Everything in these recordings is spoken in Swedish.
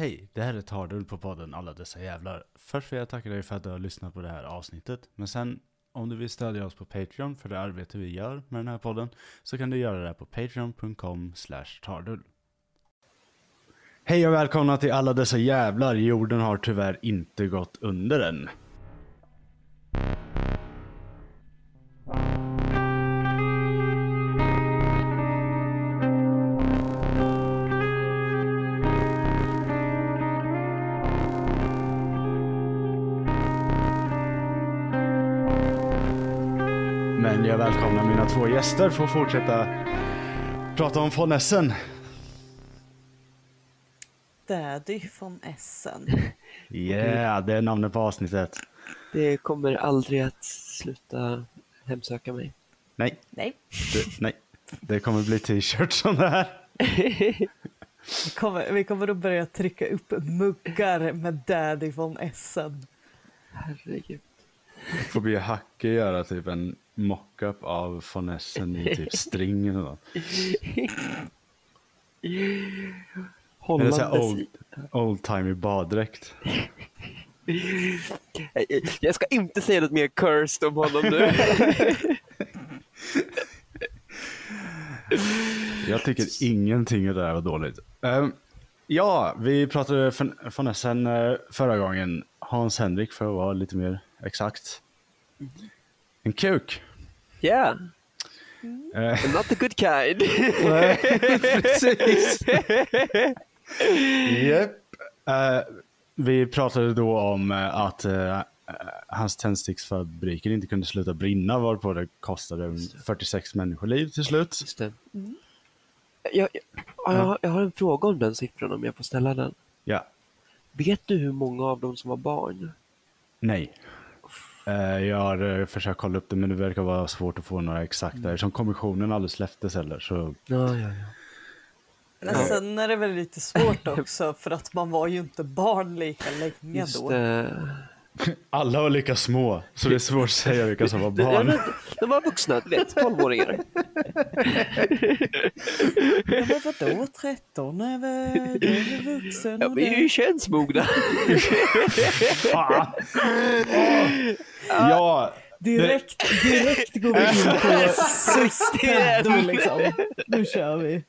Hej, det här är Tardull på podden Alla dessa jävlar. Först vill jag tacka dig för att du har lyssnat på det här avsnittet. Men sen, om du vill stödja oss på Patreon för det arbete vi gör med den här podden, så kan du göra det på patreon.com tardull. Hej och välkomna till Alla dessa jävlar. Jorden har tyvärr inte gått under än. Jag välkomnar mina två gäster för att fortsätta prata om von Essen. Daddy från Essen. Yeah, det är namnet på avsnittet. Det kommer aldrig att sluta hemsöka mig. Nej, Nej, det, nej. Det kommer bli t-shirt som det här. vi kommer, vi kommer att börja trycka upp muggar med Daddy från Essen. Herregud. Får be Hacke göra typ en mockup av von Essen i typ string eller något. Eller så här Hållandes old, i... old timey baddräkt. Jag ska inte säga något mer cursed om honom nu. Jag tycker ingenting av det där var dåligt. Ehm, ja, vi pratade von- Essen uh, förra gången. Hans Henrik för att vara lite mer exakt. En kuk. Yeah, but not the good kind. Precis. Japp. Eh, vi pratade då om eh, att eh, hans tändsticksfabriker inte kunde sluta brinna varpå det kostade 46 människoliv till slut. Just det. Jag, jag, jag, jag har en fråga om den siffran om jag får ställa den. Ja, Vet du hur många av dem som var barn? nej. Eh, jag har eh, försökt kolla upp det men det verkar vara svårt att få några exakta. Som kommissionen aldrig släpptes heller så Ja, ja, ja. Men sen är det väl lite svårt också för att man var ju inte barn lika länge Just då. det. alla var lika små så det är svårt att säga vilka som var Ja, barn. men, de var vuxna, du vet, 12-åringar. Ja, men vadå 13 är väl, du är väl vuxen Ja, vi är ju könsmogna. Fan. Ja, Direkt, direkt går vi in på sista liksom. Nu kör vi.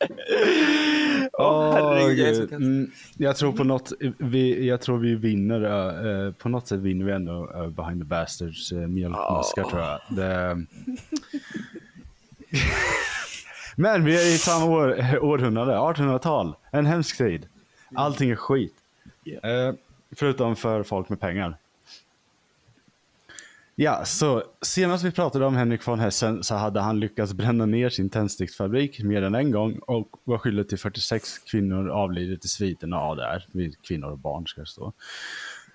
Åh, herregud. Mm, jag tror på något, vi, jag tror vi vinner, eh, på något sätt vinner vi ändå uh, Behind the Bastards uh, mjölkmaskar Ja. tror jag. Det... Men vi är i samma år, århundrade, 1800-tal, en hemsk tid. Allting är skit. Eh, förutom för folk med pengar. Ja, så senast vi pratade om Henrik von Hessen så hade han lyckats bränna ner sin tändsticksfabrik mer än en gång och var skyldig till 46 kvinnor avlidit i sviterna av det här. Kvinnor och barn ska det stå.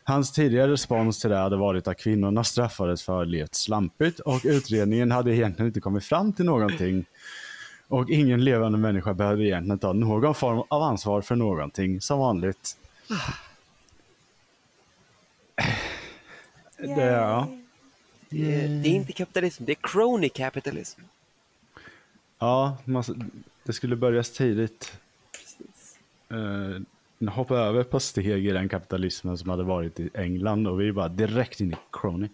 Hans tidigare respons till det hade varit att kvinnorna straffades för att levt slampigt och utredningen hade egentligen inte kommit fram till någonting. Och ingen levande människa behövde egentligen ta någon form av ansvar för någonting, som vanligt. Det, ja. Det är, det är inte kapitalism, det är crony capitalism. Ja, man, det skulle börjas tidigt. Precis. Uh, hoppa över ett par steg i den kapitalismen som hade varit i England och vi är bara direkt in i crony.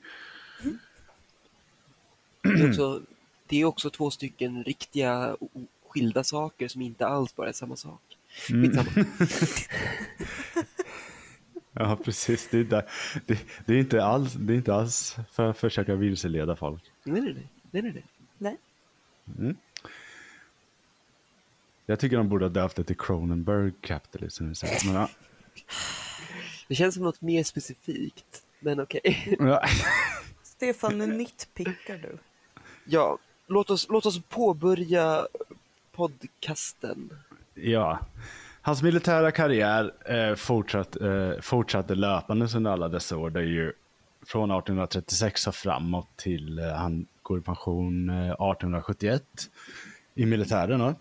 Det är, också, det är också två stycken riktiga skilda saker som inte alls bara är samma sak. Skitsamma. Ja, precis. Det är, inte, det, det, är inte alls, det är inte alls för att försöka vilseleda folk. Nej, nej, nej. nej, nej, nej. Nej. Jag tycker de borde ha döpt det till Cronenberg capitalism istället. Men, ja. Det känns som något mer specifikt, men okej. Ja. Stefan, nu nitpickar du. Ja, låt oss, låt oss påbörja podcasten. Ja. Hans militära karriär eh, fortsatt, eh, fortsatte löpandes under alla dessa år. Det är ju från 1836 och framåt till eh, han går i pension eh, 1871 i militären. Då.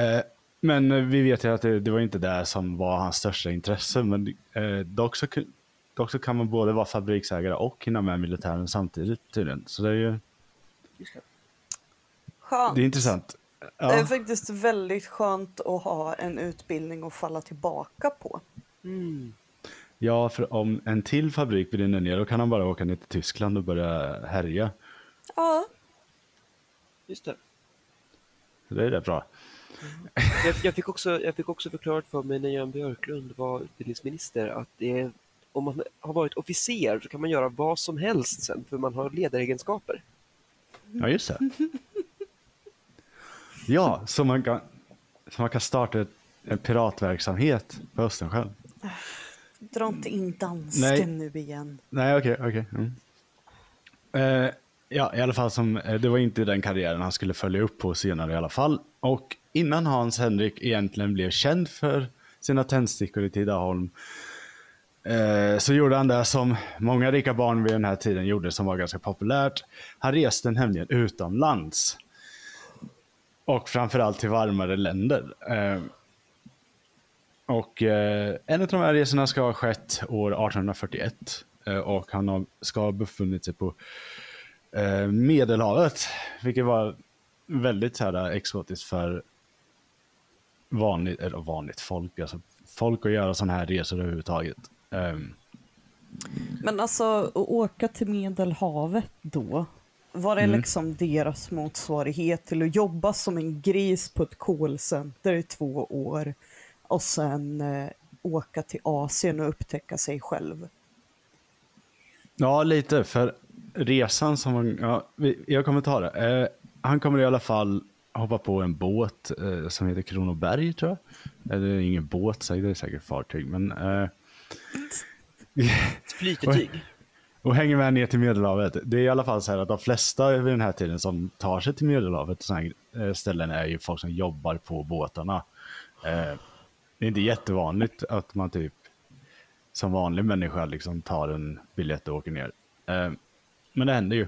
Eh, men eh, vi vet ju att det, det var inte det som var hans största intresse. Men eh, dock, så, dock så kan man både vara fabriksägare och hinna med militären samtidigt tydligen. Så det är ju det är intressant. Det är Ja, faktiskt väldigt skönt att ha en utbildning att falla tillbaka på. Mm. Ja, för om en till fabrik brinner ner då kan han bara åka ner till Tyskland och börja härja. Ja, Just det. Det är rätt bra. Jag, jag, fick också, jag fick också förklarat för mig när Jan Björklund var utbildningsminister att det är, om man har varit officer så kan man göra vad som helst sen för man har ledaregenskaper. Ja, just det. Ja, så man kan, så man kan starta ett, en piratverksamhet på Östersjön. dra inte in dansken Nej. nu igen. Nej, okej, okej. Mm. Eh, ja, i alla fall som, eh, det var inte den karriären han skulle följa upp på senare i alla fall. Och innan Hans Henrik egentligen blev känd för sina tändstickor i Tidaholm eh, så gjorde han det som många rika barn vid den här tiden gjorde som var ganska populärt. Han reste nämligen utomlands. Och framförallt till varmare länder. Eh, och eh, en av de här resorna ska ha skett år 1841 eh, och han har, ska ha befunnit sig på eh, Medelhavet, vilket var väldigt så här, eh, exotiskt för vanligt, eller vanligt folk, alltså folk att göra sådana här resor överhuvudtaget. Eh, Men alltså, att åka till Medelhavet då, var det Mm. liksom deras motsvarighet till att jobba som en gris på ett callcenter i två år och sen eh, åka till Asien och upptäcka sig själv? Ja, lite. För resan som han, ja, jag kommer ta det. Eh, han kommer i alla fall hoppa på en båt eh, som heter Kronoberg tror jag. Eller det är ingen båt, så det är säkert fartyg. Men, eh, Ett flytetyg och hänger med ner till Medelhavet. Det är i alla fall så här att de flesta vid den här tiden som tar sig till Medelhavet och sådana här eh, ställen är ju folk som jobbar på båtarna. Eh, det är inte jättevanligt att man typ som vanlig människa liksom tar en biljett och åker ner. Eh, men det händer ju.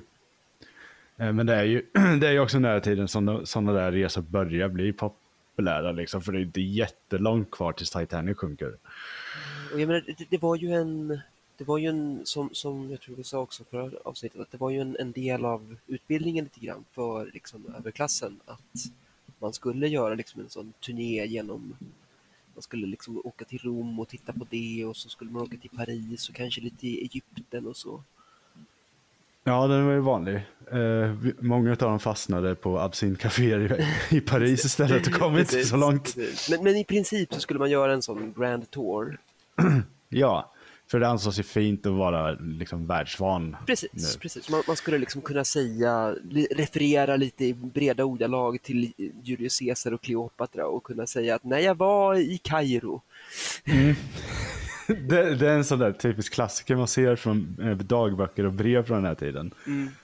Men det är ju, det är ju också nära tiden som sådana där resor börjar bli populära. Liksom, för det är inte jättelångt kvar tills Titanic sjunker. Och jag menar, det, det var ju en, det var ju en, som, som jag tror vi sa också förra avsnittet, att det var ju en, en del av utbildningen lite grann för liksom överklassen att man skulle göra liksom en sån turné genom, man skulle liksom åka till Rom och titta på det och så skulle man åka till Paris och kanske lite i Egypten och så. Ja, den var ju vanlig. Eh, många av dem fastnade på absintcaféer i, i Paris istället och kom inte så långt. Men, men i princip så skulle man göra en sån grand tour. Ja, för det ansågs ju fint att vara liksom världsvan. Precis, nu. precis. Man, man skulle liksom kunna säga, li, referera lite i breda ordalag till Julius Caesar och Kleopatra och kunna säga att när jag var i Kairo. Det, det är en sån där typisk klassiker man ser från eh, dagböcker och brev från den här tiden.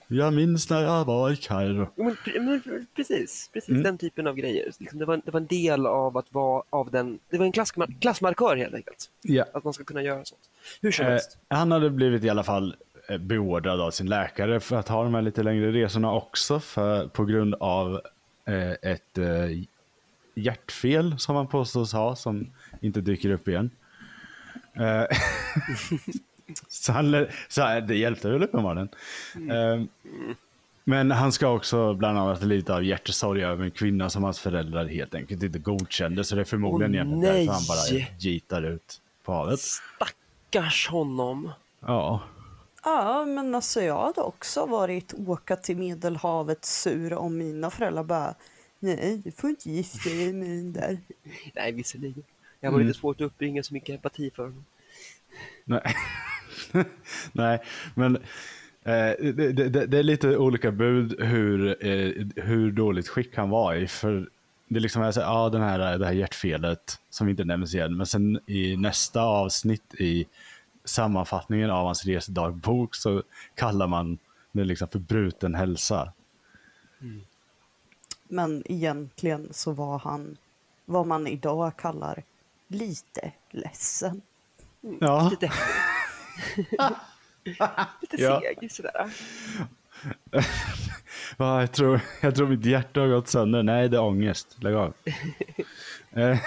Jag minns när jag var i Kairo. Men, men, precis, precis Mm. den typen av grejer. Liksom det, var, det var en del av att vara av den, det var en klassmar, klassmarkör helt enkelt. Ja. Att man ska kunna göra sånt. Hur som Eh, helst. han hade blivit i alla fall eh, beordrad av sin läkare för att ha de här lite längre resorna också för, på grund av eh, ett eh, hjärtfel som han påstås ha som inte dyker upp igen. Eh, så han, så här, det hjälpte väl uppenbarligen. Eh, men han ska också bland annat lida av hjärtesorg över en kvinna som hans föräldrar helt enkelt inte godkände. Så det är förmodligen Åh, egentligen därför han bara gitar ut på havet. Stackars honom. Ja. Ja, men alltså jag hade också varit åka till Medelhavet sur om mina föräldrar bara Nej, du får inte gifta dig med den där. Nej, visserligen. Det var Mm. lite svårt att uppbringa så mycket empati för honom. Nej, Nej men eh, det, det, det är lite olika bud hur, eh, hur dåligt skick han var i. För det liksom är så ja, den här, det här hjärtfelet som inte nämns igen. Men sen i nästa avsnitt i sammanfattningen av hans resedagbok så kallar man det liksom för bruten hälsa. Mm. Men egentligen så var han vad man idag kallar lite ledsen. Ja, Lite Lite Ja. seg sådär. ja jag, tror, jag tror mitt hjärta har gått sönder. Nej, det är ångest. Lägg av. Eh,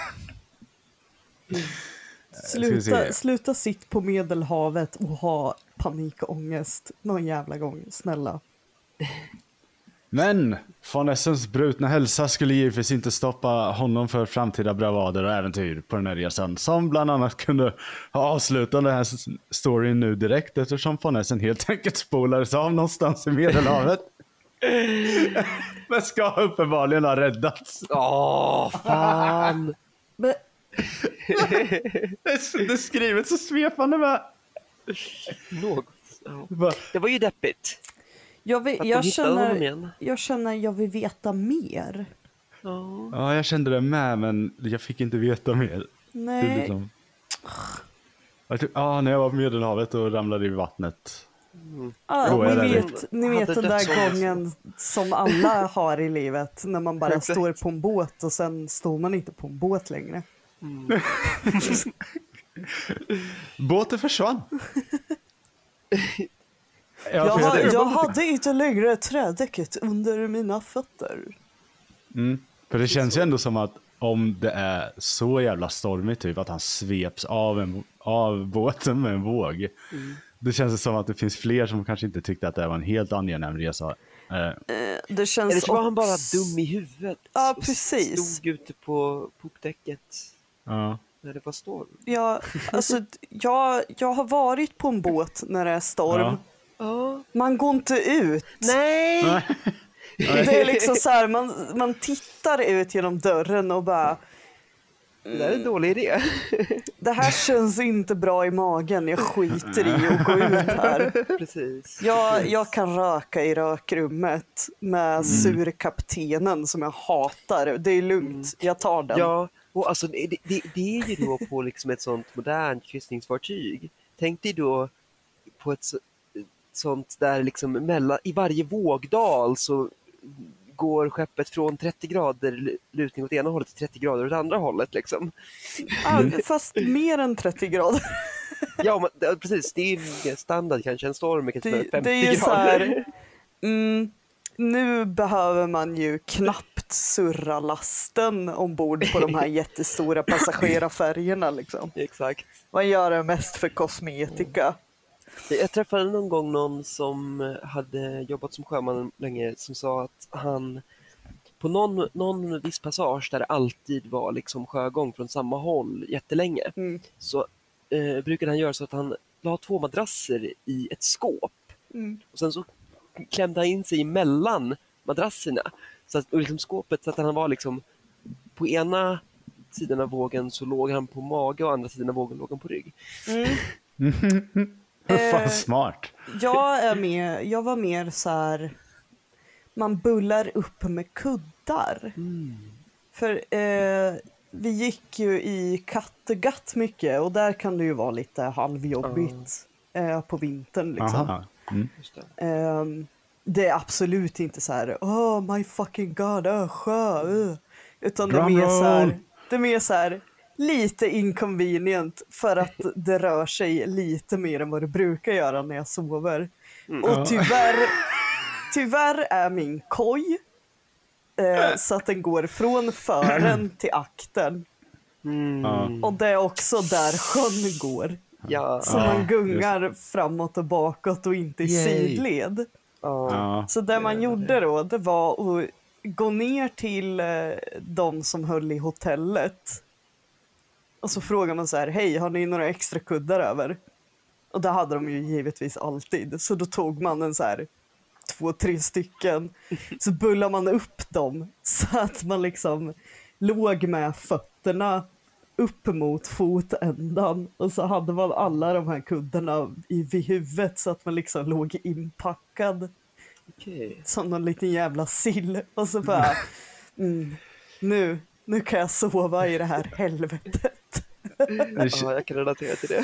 Sluta, sluta sitt på Medelhavet och ha panikångest någon jävla gång, snälla. Men von Essens brutna hälsa skulle givetvis inte stoppa honom för framtida bravader och äventyr på den här resan. Som bland annat kunde ha avslutat den här storyn nu direkt eftersom von Essen helt enkelt spolades av någonstans i Medelhavet. Men ska uppenbarligen ha räddats. Åh, fan! Men, Det är, skrivet så svepande med. Något. Det var ju deppigt. Jag, vill, jag, känner, jag känner jag vill veta mer. Ja. Ja, jag kände det med, men jag fick inte veta mer. Det är Nej, liksom... Jag ah, när jag var på Medelhavet och ramlade i vattnet. ah, Jo, jag ni, vet, ni vet den där gången som alla har i livet när man bara står på en båt och sen står man inte på en båt längre. Båten försvann. Jag, för ha, det- jag hade inte längre trädäcket under mina fötter. Mm. För det känns ju ändå som att om det är så jävla stormigt typ att han sveps av, en, av båten med en våg. Det känns som att det finns fler som kanske inte tyckte att det var en helt angenäm resa. Eh, Det känns Eller så var han bara dum i huvudet. Ja, och precis. Stod ute på popdäcket ja. när det var storm. Ja, alltså, jag, jag har varit på en båt när det är storm. Ja. Ja. Man går inte ut. Nej! Det är liksom så här, man, man tittar ut genom dörren och bara Det där är en dålig idé. det här känns inte bra i magen, jag skiter i att gå ut här. Precis. Jag, jag kan röka i rökrummet med surkaptenen som jag hatar. Det är lugnt, jag tar den. Ja, och alltså det, det, det är ju då på liksom ett sånt modernt kryssningsfartyg. Tänk dig då på ett sånt där liksom mellan, i varje vågdal så går skeppet från 30 grader lutning åt ena hållet till 30 grader åt andra hållet. Liksom. Ah, fast mer än 30 grader. Ja, men, det- precis. Det är ju standard kanske. En storm kanske Det, 50 det är grader. här, mm, nu behöver man ju knappt surra lasten ombord på de här jättestora passagerarfärjorna. Liksom. Exakt. Man gör det mest för kosmetika. Jag träffade någon gång någon som hade jobbat som sjöman länge som sa att han på någon, någon viss passage där det alltid var liksom sjögång från samma håll jättelänge Mm. så eh, brukade han göra så att han la två madrasser i ett skåp Mm. och sen så klämde han in sig emellan madrasserna så att, och liksom skåpet så att han var liksom på ena sidan av vågen så låg han på mage och andra sidan av vågen låg han på rygg. Fan Eh, smart. Jag, är med, jag var mer så här, man bullar upp med kuddar. För eh, vi gick ju i Kattegatt mycket och där kan det ju vara lite halvjobbigt eh, på vintern. Liksom. Aha. Mm. Just det. Är absolut inte så här, oh my fucking god, uh, sjö, uh. Utan det är mer så här, det är mer så här, lite inconvenient för att det rör sig lite mer än vad det brukar göra när jag sover. Och tyvärr, tyvärr är min koj eh, så att den går från fören till akten. Mm. Och det är också där sjön går. Ja. Så Ja, man gungar framåt och bakåt och inte i Yay. sidled. Ja. Ja. Så det man gjorde då, det var att gå ner till eh, de som höll i hotellet. Och så frågar man så här, hej, har ni några extra kuddar över? Och det hade de ju givetvis alltid. Så då tog man en så här, två, tre stycken. Så bullade man upp dem så att man liksom låg med fötterna upp mot fotändan. Och så hade man alla de här kuddarna i, vid huvudet så att man liksom låg inpackad Okej. som någon liten jävla sill. Och så bara, mm, nu, nu kan jag sova i det här helvetet. Ja, jag kan relatera till det.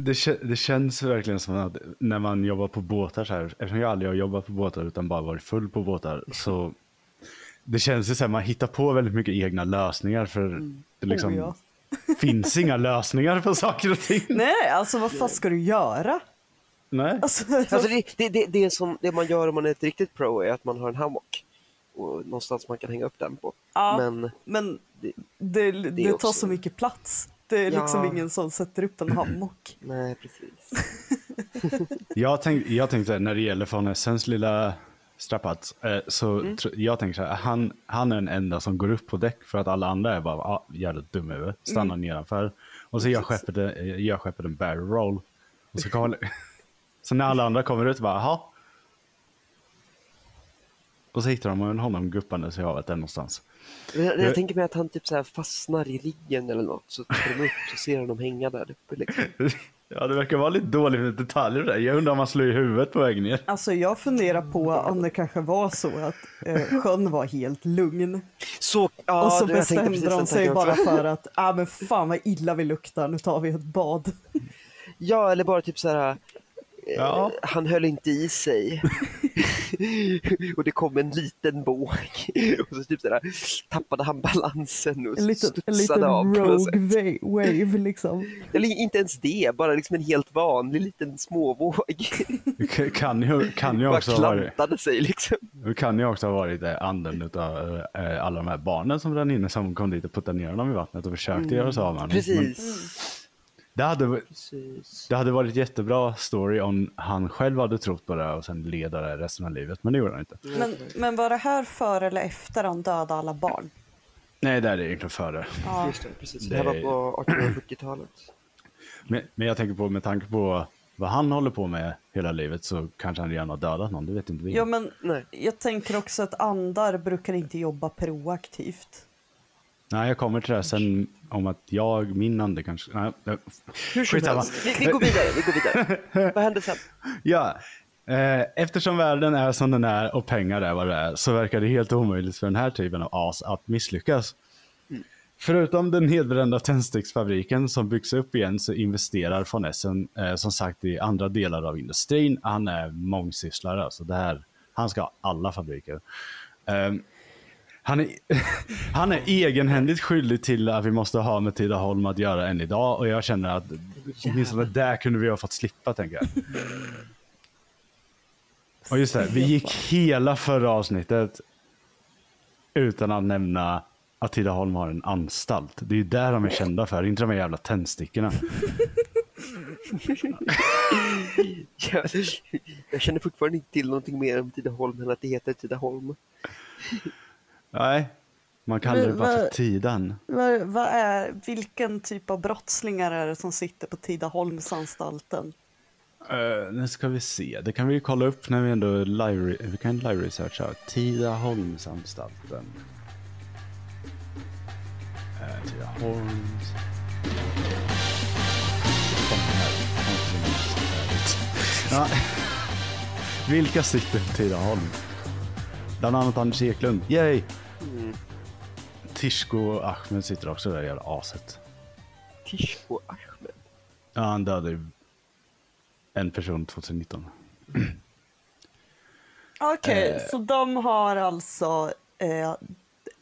det, det känns verkligen som att när man jobbar på båtar så här, eftersom jag aldrig har jobbat på båtar utan bara varit full på båtar, så det känns ju så här, man hittar på väldigt mycket egna lösningar för det liksom Oh, ja. finns inga lösningar på saker och ting. Nej, alltså vad fan ska du göra? Nej. Alltså, Alltså det, det, det, det, som, det man gör om man är ett riktigt pro är att man har en hammock och någonstans man kan hänga upp den på. Ja. Men men det, det, det, också- tar så mycket plats. Det är liksom Ja. ingen som sätter upp en hammock. nej, precis. Jag, tänk, jag tänkte när det gäller von Essens lilla Strapats. Eh, så tr- jag tänker så här, han, han är den enda som går upp på däck för att alla andra är bara ah, jävligt dumma över. Stannar nedanför. Och så gör skeppet, eh, gör skeppet en barrel roll. Och så, kommer, så när alla andra kommer ut bara, jaha. Och så hittar de honom guppandes i havet där någonstans. Jag, jag, Jag- tänker mig att han typ så här fastnar i riggen eller något, så tar de upp så ser de hänga där uppe. Liksom. Ja, det verkar vara lite dåligt med detaljer där. Jag undrar om han slår i huvudet på vägen ner. Alltså jag funderar på om det kanske var så att eh, sjön var helt lugn. Så, ja, och så bestämde de sig bara för att, ah, men fan vad illa vi luktar, nu tar vi ett bad. Ja, eller bara typ så här. Eh, Ja. Han höll inte i sig. och det kom en liten båg. och så typ så här, tappade han balansen och En liten, en studsade liten av. rogue wa- wave liksom. Eller inte ens det, bara liksom en helt vanlig liten småvåg. Kan ju, kan ju också ha varit, sig liksom. kan ju också ha varit anden utav eh, alla de här barnen som rann inne som kom dit och puttade ner dem i vattnet och försökte göra sig av med honom. Men Precis. Det hade, Precis. det hade varit jättebra story om han själv hade trott på det och sen leda det resten av livet, men det gjorde han inte. Men, men var det här före eller efter han dödade alla barn? Nej, det är det egentligen före. Ja. Just det, precis. Det Det här var på 1870-talet. Men, men jag tänker på med tanke på vad han håller på med hela livet så kanske han redan har dödat någon, det vet inte vi. ja, men Nej. jag tänker också att andar brukar inte jobba proaktivt. Nej, jag kommer till det sen om att jag, min ande kanske... Nej, eh, Hur som helst, vi, vi går vidare. Vi går vidare. Vad hände sen? Ja, eh, eftersom världen är som den är och pengar är vad det är så verkar det helt omöjligt för den här typen av as att misslyckas. Förutom den nedbrända tändsticksfabriken som byggs upp igen så investerar von Essen eh, som sagt i andra delar av industrin. Han är mångsysslare, alltså det här, han ska ha alla fabriker. Ehm, han, är, han är egenhändigt skyldig till att vi måste ha med Tidaholm att göra än idag och jag känner att åtminstone där kunde vi ha fått slippa tänker jag. Och just det, vi gick hela förra avsnittet utan att nämna att Tidaholm har en anstalt. Det är ju där de är kända för, inte de här jävla tändstickorna. Jag, jag känner fortfarande inte till någonting mer om Tidaholm än att det heter Tidaholm. Nej, man kallar det bara för vad- Tidan. Vad, vad är, vilken typ av brottslingar är det som sitter på Tidaholmsanstalten? Uh, nu ska vi se, det kan vi ju kolla upp när vi ändå live, vi kan live researcha. Tidaholmsanstalten. Uh, Tidaholms... Ja. Vilka sitter på Tidaholm? Bland annat Anders Eklund, yay! Tishko och Ahmed sitter också där, jävla aset. Tishko Ahmed. Ja, han dödade ju en person 2019. Okej, Eh. så de har alltså eh,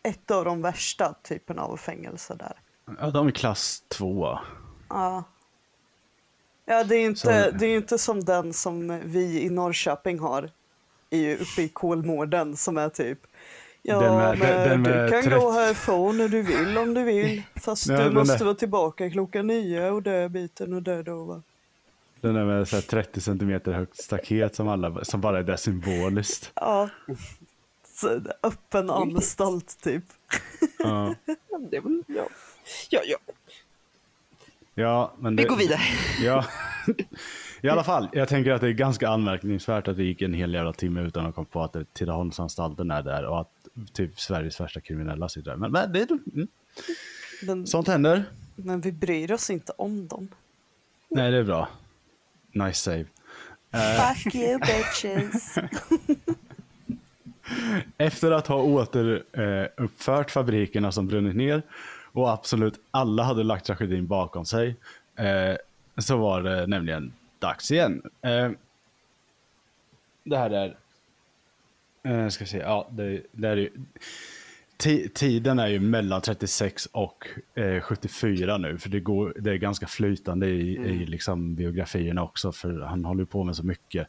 ett av de värsta typerna av fängelse där. Ja, de är klass 2. Ja. Ja, det är inte, Så- det är ju inte som den som vi i Norrköping har i, uppe i Kolmården som är typ Ja, Den med- men den- den du kan 30 gå härifrån när du vill om du vill. Fast Ja, du måste där- vara tillbaka klockan nio och dö biten och dö då va. Den där med så här 30 centimeter högt staket som, alla, som bara är där symboliskt. Ja. Så, öppen anstalt typ. Ja, det är väl, ja. Ja, ja. ja men Vi det, går vidare. Ja. I alla fall, jag tänker att det är ganska anmärkningsvärt att det gick en hel jävla timme utan att komma på att Tidaholmsanstalten är där och att typ Sveriges värsta kriminella sitter där. Men, men det, mm, Men, sånt händer. men vi bryr oss inte om dem. Nej, det är bra. Nice save. Fuck you bitches. Efter att ha återuppfört fabrikerna som brunnit ner och absolut alla hade lagt tragedin bakom sig eh, så var det nämligen dags igen. Eh, det här är... Eh, ska se, ja, det, det är ju... Ti- Tiden är ju mellan 36 och eh, 74 nu, för det, går, det är ganska flytande i, i liksom biografierna också, för han håller på med så mycket.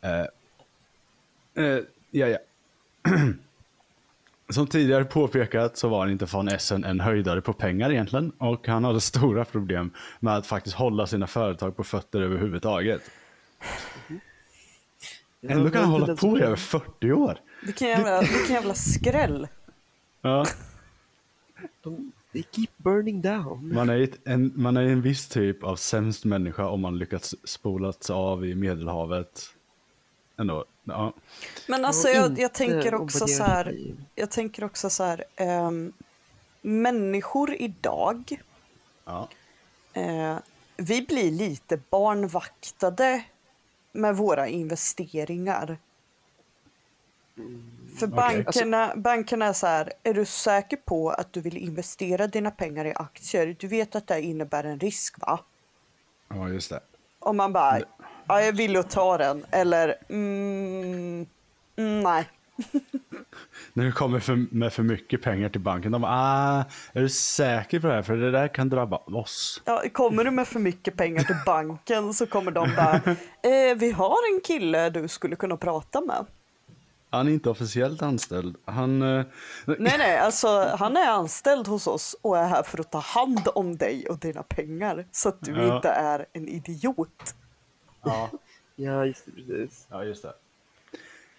Eh, eh, ja, ja. Som tidigare påpekat så var inte von Essen en höjdare på pengar egentligen och han hade stora problem med att faktiskt hålla sina företag på fötter överhuvudtaget. Ändå kan han hålla som- på i över 40 år. Vilken jävla, vilken jävla skräll. Ja. De, they keep burning down. Man är, en, man är en viss typ av sämst människa om man lyckats spolats av i Medelhavet. Ändå. Ja. Men alltså jag, jag tänker också så här. Jag tänker också så här. ehm, människor idag. Ja. Eh, vi blir lite barnvaktade med våra investeringar. För bankerna, bankerna är så här, är du säker på att du vill investera dina pengar i aktier? Du vet att det innebär en risk va? ja, just det. Och man bara, ja jag vill att ta den. Eller, mm, mm, nej. När du kommer för, med för mycket pengar till banken, de bara, ah, är du säker på det här? För det där kan drabba oss. Ja, kommer du med för mycket pengar till banken så kommer de bara, eh, vi har en kille du skulle kunna prata med. Han är inte officiellt anställd. Han... eh, Nej, nej, alltså han är anställd hos oss och är här för att ta hand om dig och dina pengar så att du Ja. inte är en idiot. Ja, Ja, just det, precis. ja just det.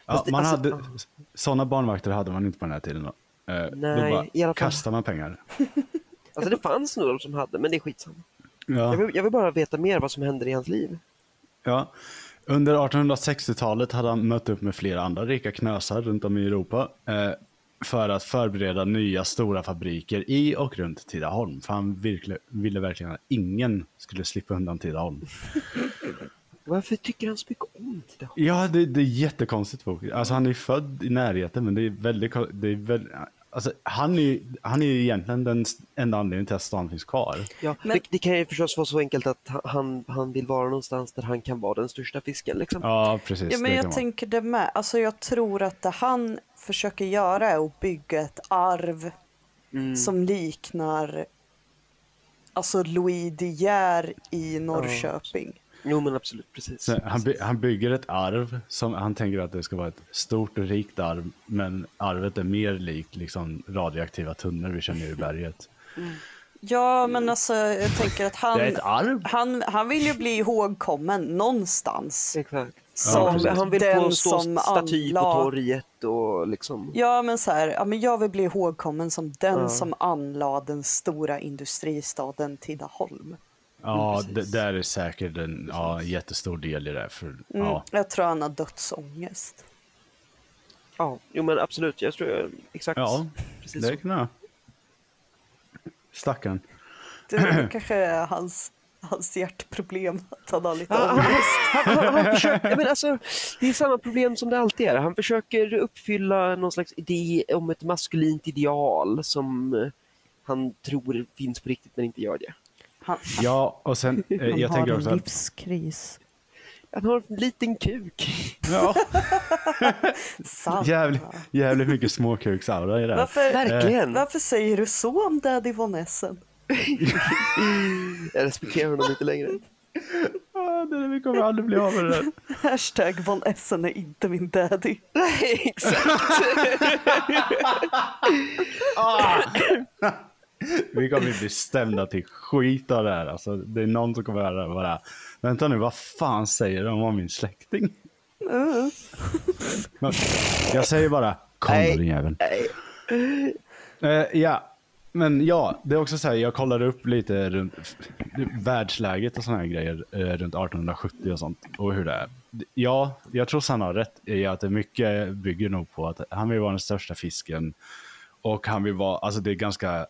Ja, det- man alltså, hade, sådana barnvakter hade man inte på den här tiden. Då, eh, Nej, då bara i alla fall. kastar man pengar. Alltså det fanns nog de som hade, men det är skitsamma. Jag Ja, vill, jag vill bara veta mer vad som händer i hans liv. ja. Under 1860-talet hade han mött upp med flera andra rika knösar runt om i Europa eh, för att förbereda nya stora fabriker i och runt Tidaholm. För han virkle, ville verkligen att ingen skulle slippa undan Tidaholm. Varför tycker han så mycket om det? Ja, det, det är jättekonstigt fokus. Alltså han är född i närheten, men det är väldigt... Det är väldigt alltså, han, är, han är egentligen den enda anledningen till att stan finns kvar. Ja, Men- det, det kan ju förstås vara så enkelt att han, han vill vara någonstans där han kan vara den största fisken. Liksom. Ja, precis. Ja, men jag tänker det med. Alltså jag tror att det han försöker göra är att bygga ett arv Mm. som liknar alltså Louis De Geer i Norrköping. Jo men absolut, precis. Så han, by, han bygger ett arv som han tänker att det ska vara ett stort och rikt arv, men arvet är mer likt liksom radioaktiva tunnor vi känner i berget. Ja, men alltså jag tänker att han, Det är ett arv. han, han vill ju bli ihågkommen någonstans. Exakt. Som precis. han vill den få stå som staty på anlade- torget och liksom... Ja, men så här, ja, men jag vill bli ihågkommen som den Ja. som anlade den stora industristaden Tidaholm. Ja, det där är säkert en ja, jättestor del i det. För, Mm. ja. Jag tror han har dödsångest. Ja, jo men absolut. Jag tror jag, exakt. ja, precis det kan jag. Stackarn. Det kanske är hans, hans hjärtproblem, att han har lite Ja, han, ångest. han, han, han försöker, jag menar, alltså, det är samma problem som det alltid är. Han försöker uppfylla någon slags idé om ett maskulint ideal som eh, han tror finns på riktigt men inte gör det. Han, Ja, och sen, eh, han jag har tänker en också att, livskris. Han har en liten kuk. ja, jävligt, jävligt mycket småkuksaura i det. Varför, Verkligen. varför säger du så om Daddy Von Essen? Jag respekterar honom lite längre. Ah, det, vi kommer aldrig bli av med det där. Hashtag Von Essen är inte min daddy. Nej, exakt. Vi kommer bli stämda till skit av det här. Alltså, det är någon som kommer höra det bara, vänta nu, vad fan säger de om min släkting? Mm. Jag säger bara, kom då din jävel. Eh, ja, men ja, det är också så här, jag kollade upp lite runt världsläget och såna här grejer eh, runt 1870 och sånt och hur det är. Ja, jag tror han har rätt i att det mycket bygger nog på att han vill vara den största fisken och han vill vara, alltså det är ganska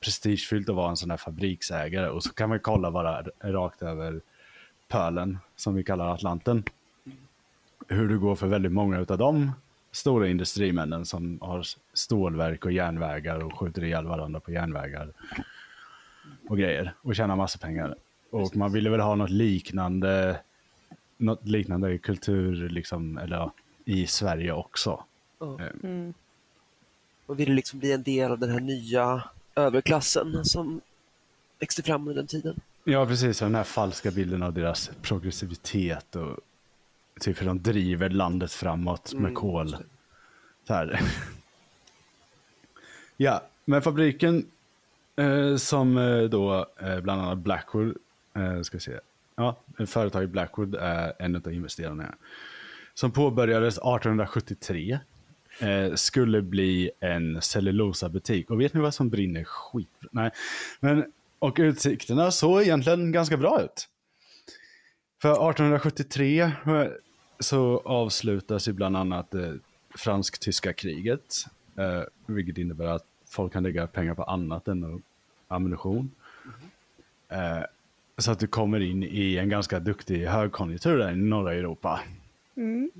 prestigefyllt att vara en sån här fabriksägare och så kan man kolla bara rakt över pölen som vi kallar Atlanten. Hur det går för väldigt många av de stora industrimännen som har stålverk och järnvägar och skjuter ihjäl varandra på järnvägar och grejer och tjänar massa pengar. Och man ville väl ha något liknande, något liknande i kultur liksom, eller i Sverige också. Ja. Eh, Mm. Och ville liksom bli en del av den här nya överklassen som växte fram under den tiden. Ja, precis. Den här falska bilden av deras progressivitet och typ hur de driver landet framåt med Mm, kol. Så här. ja, men fabriken eh, som eh, då eh, bland annat Blackwood, eh, ska se, ja, företaget Blackwood är en av investerarna. som påbörjades 1873 eh, skulle bli en cellulosabutik. Och vet ni vad som brinner skit? Nej, men och utsikterna såg egentligen ganska bra ut. För 1873 eh, så avslutas ju bland annat det fransk-tyska kriget. Eh, vilket innebär att folk kan lägga pengar på annat än ammunition. Eh, så att du kommer in i en ganska duktig högkonjunktur där i norra Europa. Mm.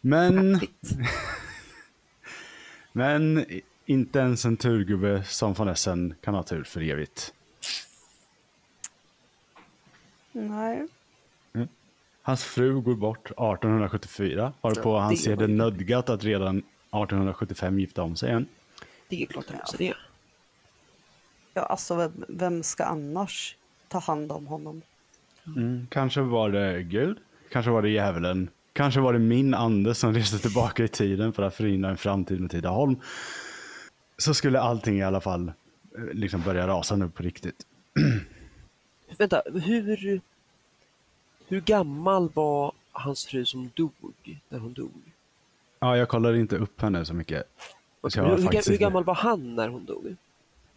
Men, men inte ens en turgubbe som von Essen kan ha tur för evigt. Nej. Hans fru går bort 1874, varpå han ser det nödgat att redan 1875 gifta om sig igen. Det är klart han måste det. Ja, alltså vem, vem ska annars ta hand om honom? Mm. Kanske var det Gud, kanske var det djävulen, kanske var det min ande som reste tillbaka i tiden för att förhindra en framtid med Tidaholm. Så skulle allting i alla fall eh, liksom börja rasa nu på riktigt. Vänta, hur, hur gammal var hans fru som dog när hon dog? Ja, jag kollar inte upp henne så mycket. Så hur, hur, hur gammal var han när hon dog?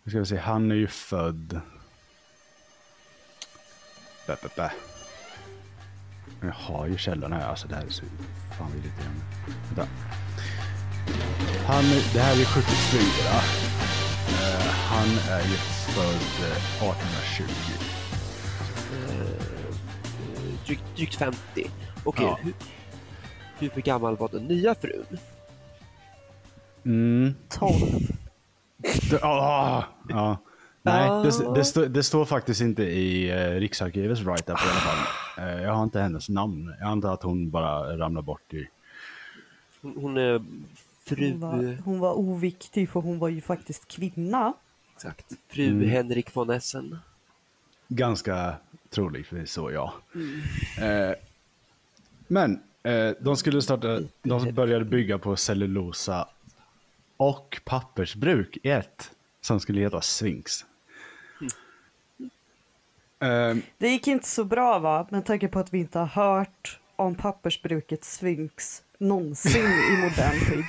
Nu ska vi se, han är ju född... Bä, bä, bä. Jag har ju källorna här, alltså det här är så fan vill inte Vänta. Han, det här är 74. Eh, han är ju född eh, 1820. Eh, Drygt, drygt 50. Okej, Ja. hur, hur gammal var den nya frun? Mm. 12. Det, ah, ja. Nej, Ah. det, det, stå, det står faktiskt inte i eh, Riksarkivets write-up i alla fall. Eh, jag har inte hennes namn. Jag antar att hon bara ramlar bort i... Hon, hon är fru... Hon var, hon var oviktig för hon var ju faktiskt kvinna. Exakt. Fru Mm. Henrik von Essen. Ganska troligtvis så, ja. Eh, men eh, de skulle starta, de började bygga på cellulosa och pappersbruk i ett som skulle heta Sphinx. Eh, Det gick inte så bra va, med tanke på att vi inte har hört om pappersbruket Sphinx någonsin i modern tid.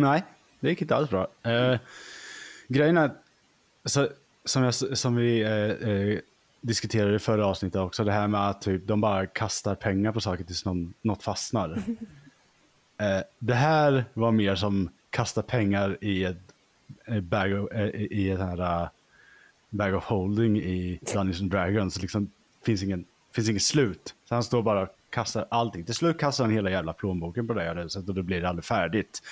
nej, det gick inte alls bra. Eh, grejen är, så, som, jag, som vi eh, eh, diskuterade i förra avsnittet också, det här med att typ, de bara kastar pengar på saker tills någon, något fastnar. Eh, det här var mer som kasta pengar i ett eh, bag eh, i ett här, bag of holding i Dungeons and Dragons. Liksom, finns, ingen, finns ingen slut. Så han står bara och kastar allting. Till slut kastar han hela jävla plånboken på det här huset och då blir det aldrig färdigt.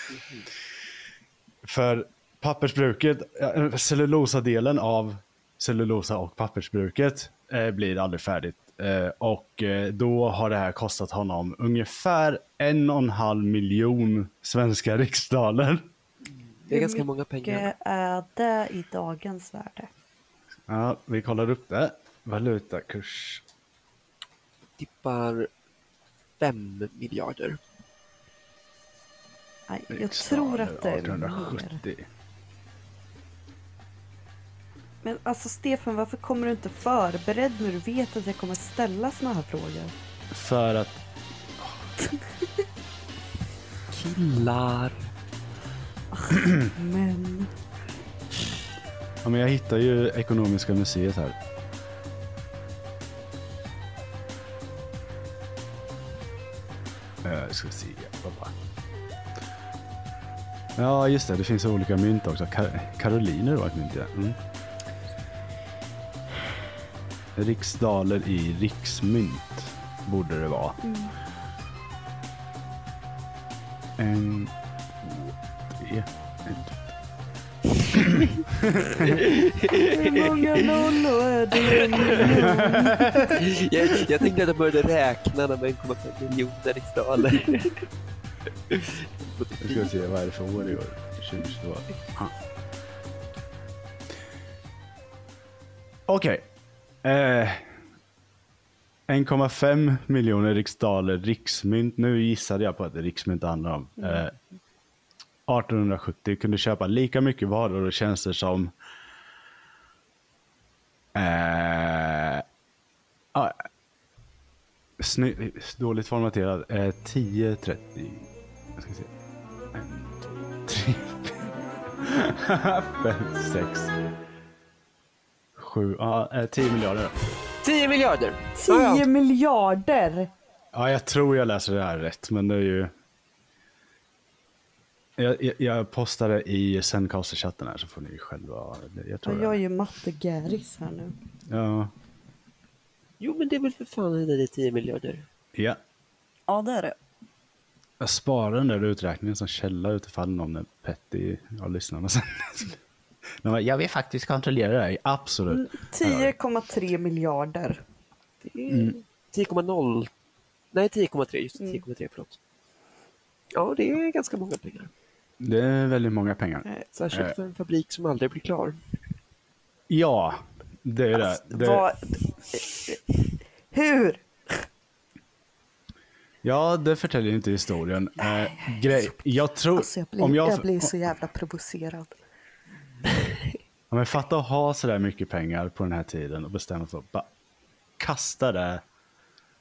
För pappersbruket, eh, cellulosadelen av cellulosa och pappersbruket eh, blir aldrig färdigt. Eh, och eh, då har det här kostat honom ungefär en och en halv miljon svenska riksdaler. Det är ganska många pengar. Vilket är det i dagens värde? Ja, vi kollar upp det. Valutakurs. Tippar 5 miljarder. Nej, jag tror att det är mer. 1870. Men alltså Stefan, varför kommer du inte förberedd när du vet att jag kommer ställa såna här frågor? För att Killar. Men... ja, men jag hittar ju Ekonomiska museet här. Uh, ska vi se. Ja, just det. Det finns olika mynt också. Kar- Karoliner var ett mynt, ja. Mm. Riksdaler i riksmynt borde det vara. En, två, tre. En, Hur många nollor är det jag, jag tänkte att jag började räkna när man 1,5 miljoner riksdaler. Nu ska vi se, vad är det för år i år? 2022. Ah. Okej. Eh, 1,5 miljoner riksdaler riksmynt. Nu gissade jag på att det är riksmynt det handlar om. Eh, 1870 kunde köpa lika mycket varor och tjänster som eh, ah, Sny dåligt formaterad. Eh, 10.30. Jag ska se. En, två, tre, fem, sex, sju, ja, eh, 10 miljarder. 10 miljarder! 10 Ja, ja. miljarder! Ja, jag tror jag läser det här rätt, men det är ju... Jag, jag, postar det i Zencaster-chatten här så får ni själva... Jag Ja, tror jag är ju mattegäris här nu. Ja. Jo, men det är väl för fan det är 10 miljarder. ja. Ja, det är det. Jag sparar den där uträkningen som källa utifall någon är petty av lyssnarna sen. Bara, jag vill faktiskt kontrollera det här. Absolut. 10,3 miljarder. Det är 10,0. Nej, 10,3. Just det, 10,3, förlåt. Ja, det är ganska många pengar. Det är väldigt många pengar. Särskilt Eh. för en fabrik som aldrig blir klar. Ja, det är det. det. Vad... Hur? Ja, det förtäljer inte historien. Eh, grej, jag tror... Alltså jag blir, om jag, jag, blir så jävla provocerad. Om jag fattar att ha sådär mycket pengar på den här tiden och bestämma sig för att bara kasta det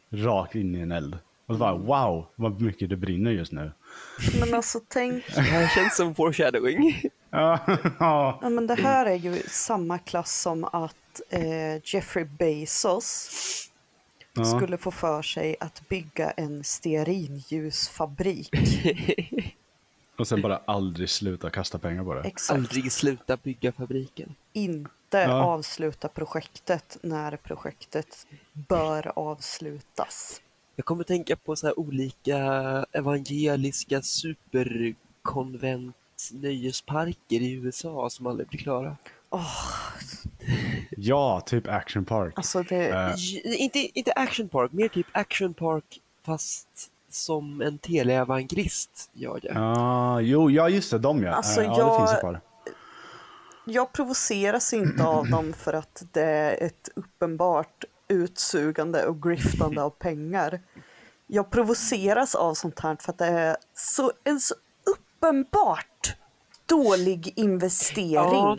rakt in i en eld. Och så bara wow, vad mycket det brinner just nu. Men alltså tänk, Det här känns som foreshadowing. Ja, men det här är ju samma klass som att eh, Jeffrey Bezos Ja. skulle få för sig att bygga en stearinljusfabrik. Och sen bara aldrig sluta kasta pengar på det. Exakt. Aldrig sluta bygga fabriken. Inte Ja. avsluta projektet när projektet bör avslutas. Jag kommer tänka på så här olika evangeliska superkonvent nöjesparker i USA som aldrig blir klara. Ja, typ Action Park. Alltså det, J- Inte, inte Action Park, mer typ Action Park fast som en teleevangelist gör det. Ja, jo, ja just det, de ja. Alltså, Eh, ja, jag- det finns ju kvar. jag provoceras inte av dem för att det är ett uppenbart utsugande och griftande av pengar. Jag provoceras av sånt här för att det är så, en så uppenbart dålig investering. Ja,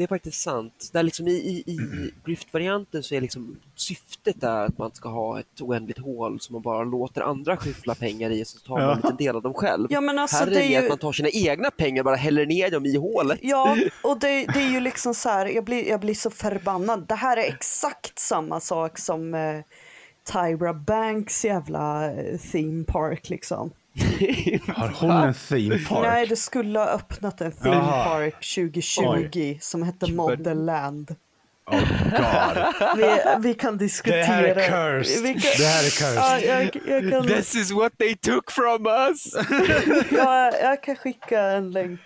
det är faktiskt sant. Där liksom i, i, i grift-varianten så är liksom syftet är att man ska ha ett oändligt hål som man bara låter andra skyffla pengar i och så tar man Ja. en liten del av dem själv. Ja, men alltså, Här är det det, är mer ju- att man tar sina egna pengar och bara häller ner dem i hålet. Ja, och det, det är ju liksom så här, jag blir, jag blir så förbannad. Det här är exakt samma sak som eh, Tyra Banks jävla eh, theme park liksom. Har hon en theme park? Nej, det skulle ha öppnat en theme park 2020 som hette Modelland. Oh god. Vi, vi kan diskutera. Det här är cursed. Vi kan, Det här är cursed. Ja, jag, jag, kan, This is what they took from us! jag, jag kan skicka en länk.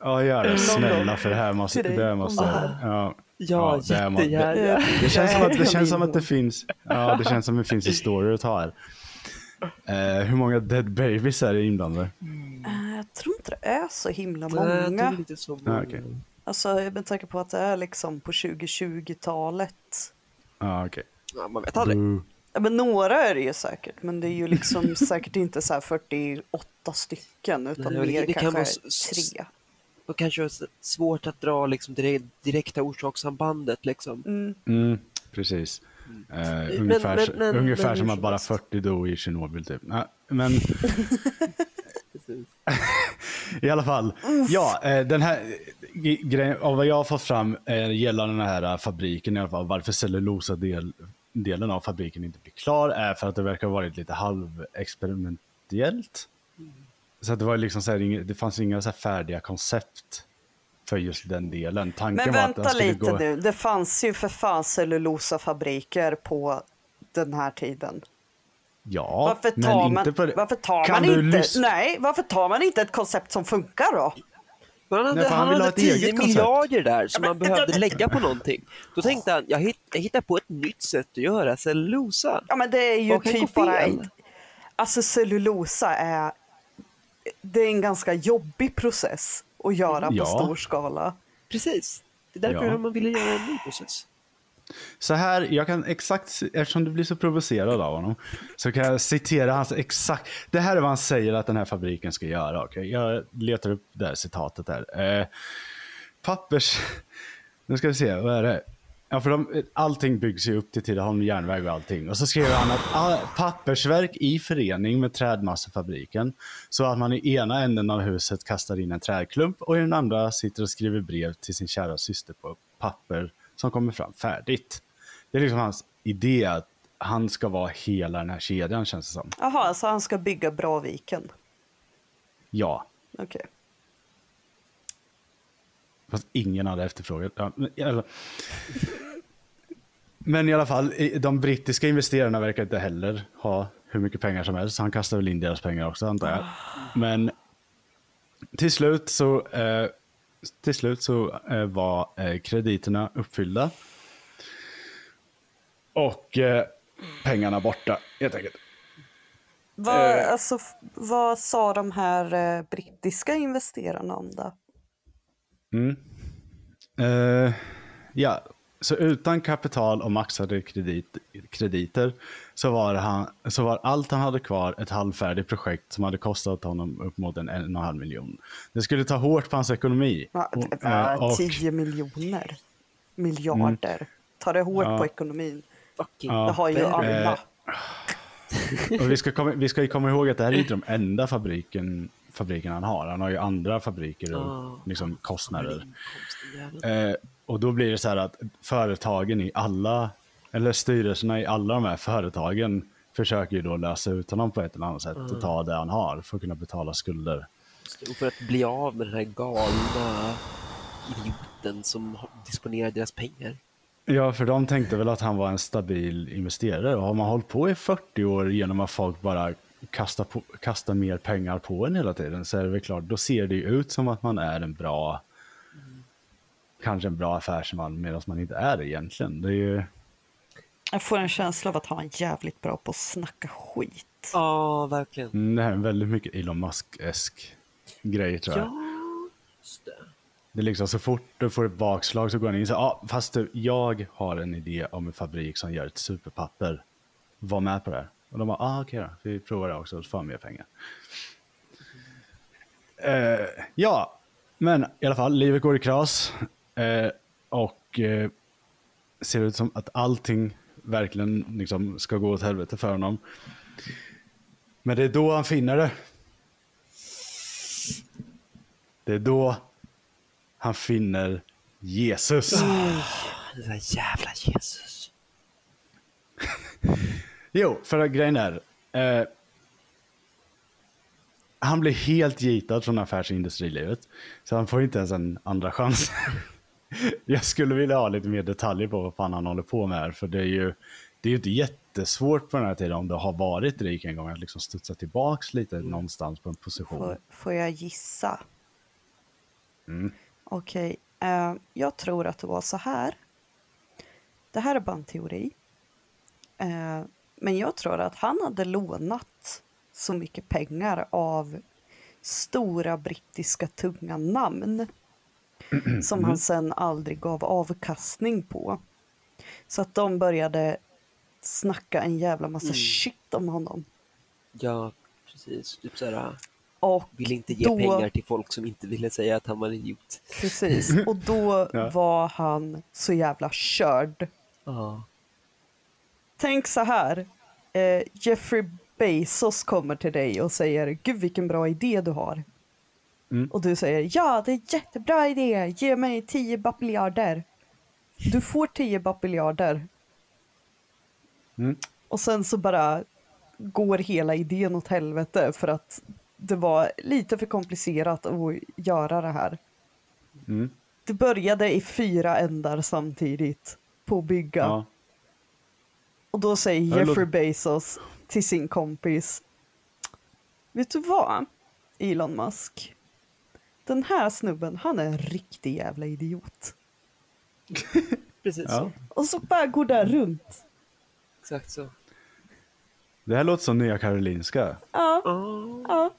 Ja, gör det. Snälla, för det här måste... Det här måste det ja. Ja, det må- jättegärna. Det känns, som att, det känns som att det finns, ja, det känns som att det finns historier att ta här. Eh, hur många dead babies är det inblandade? Eh, Jag tror inte det är så himla Nej, det är många. lite så Ja, okej. Alltså, jag är tänker på att det är liksom på 2020-talet. Ja, okej. Ja, man vet aldrig. Boo. Ja, men några är det ju säkert, men det är ju liksom säkert inte så här 48 stycken, utan Nej, det- mer det kan kanske vara s- tre. Och kanske är det svårt att dra liksom det direkta orsakssambandet. Liksom. Mm. Mm, precis. Eh, ungefär men- men- ungefär som att bara helst. 40 dog i Tjernobyl typ. Nej, men i alla fall. Ja, eh, den här grejen, av vad jag har fått fram eh, gällande den här fabriken i alla fall, varför cellulosa del, delen av fabriken inte blir klar är för att det verkar ha varit lite halvexperimentellt. Så att det var liksom så här, det fanns inga så här färdiga koncept för just den delen. Tanken Men var att den vänta lite gå... nu, det fanns ju för fan cellulosafabriker på den här tiden. Ja, Varför men tar inte man, på det. varför tar Kan man du inte, nej, varför tar man inte ett koncept som funkar då? Men han hade, Nej, för han han hade ha ett eget 10 koncept. miljarder där som Ja, man men- behövde lägga på någonting. Då tänkte han, jag, hitt, jag hittar på ett nytt sätt att göra cellulosa. Ja men det är ju typ bara Alltså cellulosa är, det är en ganska jobbig process att göra Ja. på stor skala. Precis. Det är därför Ja. man ville göra en ny process. Så här, jag kan exakt, eftersom du blir så provocerad av honom, så kan jag citera hans exakt, det här är vad han säger att den här fabriken ska göra. okej? Jag letar upp det här citatet här. Eh, pappers, nu ska vi se, vad är det? Ja, för de, allting byggs ju upp till Tidaholm järnväg och allting. Och så skriver han att ah, pappersverk i förening med trädmassefabriken. Så att man i ena änden av huset kastar in en trädklump och i den andra sitter och skriver brev till sin kära syster på papper som kommer fram färdigt. Det är liksom hans idé att han ska vara hela den här kedjan känns det som. Jaha, så han ska bygga Braviken? Ja, Okej. Fast ingen hade efterfrågat. Ja, men, i alla- men i alla fall, de brittiska investerarna verkar inte heller ha hur mycket pengar som helst. Han kastar väl in deras pengar också antar jag. Men till slut så, eh, till slut så eh, var eh, krediterna uppfyllda. Och eh, pengarna borta helt enkelt. Vad, Eh. alltså, vad sa de här eh, brittiska investerarna om det? Mm. Eh, ja, så utan kapital och maxade kredit, krediter så var, han, så var allt han hade kvar ett halvfärdigt projekt som hade kostat honom upp mot en, en och en halv miljon. Det skulle ta hårt på hans ekonomi. Ja, Och, det eh, var och- 10 miljoner. Miljarder. Ta det hårt Ja. på ekonomin. Fucking Ja. Det har ju alla. Eh, Och vi, ska komma, vi ska ju komma ihåg att det här är inte de enda fabriken, fabriken han har. Han har ju andra fabriker och Ah. liksom kostnader. Eh, och då blir det så här att företagen i alla, eller styrelserna i alla de här företagen försöker ju då lösa ut honom på ett eller annat sätt och ta det han har för att kunna betala skulder. Och för att bli av med den här galna idioten som disponerar deras pengar. Ja, för de tänkte väl att han var en stabil investerare och har man hållit på i 40 år genom att folk bara kastar, på, kastar mer pengar på en hela tiden så är det väl klart, då ser det ju ut som att man är en bra, kanske en bra affärsman medan man inte är det egentligen. Det är ju, Jag får en känsla av att han är jävligt bra på att snacka skit. Ja, verkligen. mm, det här är väldigt mycket Elon Musk-esk grej tror jag. Ja, just det. Det är liksom så fort du får ett bakslag så går han in så ja, fast du, jag har en idé om en fabrik som gör ett superpapper. Var med på det här. Och de bara, ah, okej då, vi provar det också och får mer pengar. Eh, ja, men i alla fall, livet går i kras. Eh, och eh, ser ut som att allting verkligen liksom ska gå åt helvete för honom. Men det är då han finner det. Det är då han finner Jesus. Den där jävla Jesus. Jo, för grejen är. Eh, han blir helt gitad från affärs och industrilivet. Så han får inte ens en andra chans. Jag skulle vilja ha lite mer detaljer på vad fan han håller på med här. För det är ju, det är ju inte jättesvårt på den här tiden om du har varit rik en gång att liksom studsa tillbaks lite någonstans på en position. Får, får jag gissa? Mm. Okej, eh, jag tror att det var så här. Det här är bara en teori. Eh, men jag tror att han hade lånat så mycket pengar av stora brittiska tunga namn som han sen aldrig gav avkastning på. Så att de började snacka en jävla massa shit om honom. Ja, precis. Typ såhär, Och ville inte ge då- pengar till folk som inte ville säga att han var en idiot. Precis, och då Ja. var han så jävla körd. Ja. Tänk så här, eh, Jeffrey Bezos kommer till dig och säger gud vilken bra idé du har. Mm. Och du säger ja det är jättebra idé, ge mig 10 bapiljarder. Du får 10 bapiljarder. Mm. Och sen så bara går hela idén åt helvete för att det var lite för komplicerat att göra det här. Mm. Det började i fyra ändar samtidigt på att bygga. Ja. Och då säger Jeffrey Bezos till sin kompis. Vet du vad, Elon Musk? Den här snubben, han är en riktig jävla idiot. Precis Ja. så. Och så bara går det runt. Exakt så. Det här låter som Nya Karolinska. Ja, Ja, ja.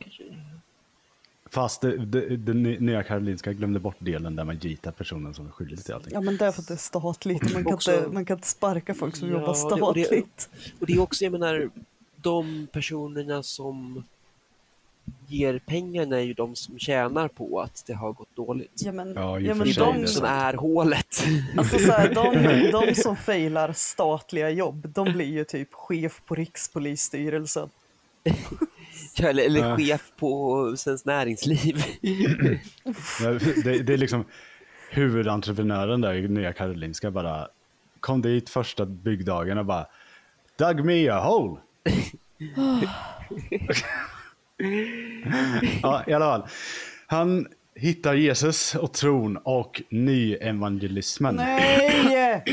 Fast det, det, det Nya Karolinska glömde bort delen där man gitar personen som är skyldig till allting. ja, men det är för att det är statligt. Man kan, Också- inte, man kan inte sparka folk som Ja, jobbar det- och det- statligt. Och det är också, jag menar, de personerna som ger pengarna är ju de som tjänar på att det har gått dåligt. Ja men, Ja, ja, men de, det är De som är hålet. alltså, så här, de, de som failar statliga jobb, de blir ju typ chef på Rikspolisstyrelsen. Eller eller chef på Svenskt Näringsliv. Det, det är liksom huvudentreprenören där i Nya Karolinska bara kom dit första byggdagen och bara Dug me a hole. ja, i alla fall. Han hittar Jesus och tron och nyevangelismen. Nej!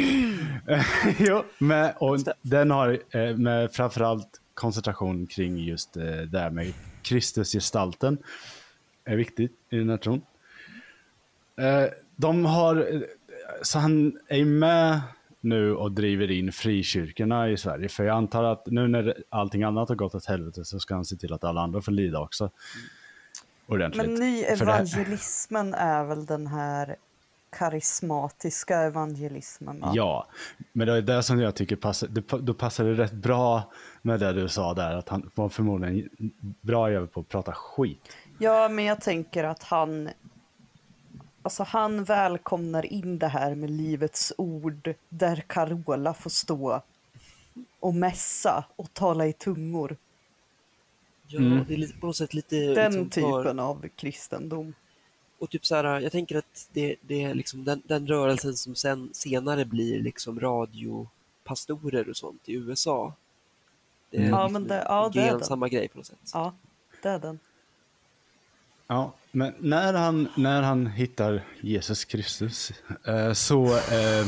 jo, med, och den har eh, med framförallt koncentration kring just eh, det här med Kristusgestalten. är viktigt i den här tron. Eh, de har, eh, så han är med nu och driver in frikyrkorna i Sverige. För jag antar att nu när allting annat har gått åt helvete så ska han se till att alla andra får lida också. Ordentligt. Men nyevangelismen är väl den här karismatiska evangelismen? Va? Ja, men det är det som jag tycker passar, det, då passar det rätt bra med det du sa där, att han var förmodligen bra jävel på att prata skit. Ja, men jag tänker att han... Alltså han välkomnar in det här med livets ord där Carola får stå och mässa och tala i tungor. Ja, Mm. det är lite, på något sätt lite... Den liksom typen av kristendom. Och typ så här, jag tänker att det, det är liksom den, den rörelsen som sen, senare blir liksom radiopastorer och sånt i USA. Det är Mm. Ja, liksom men det- ja, det är den. samma grej på något sätt. Ja, det är den. Ja, men när han, när han hittar Jesus Kristus eh, så eh,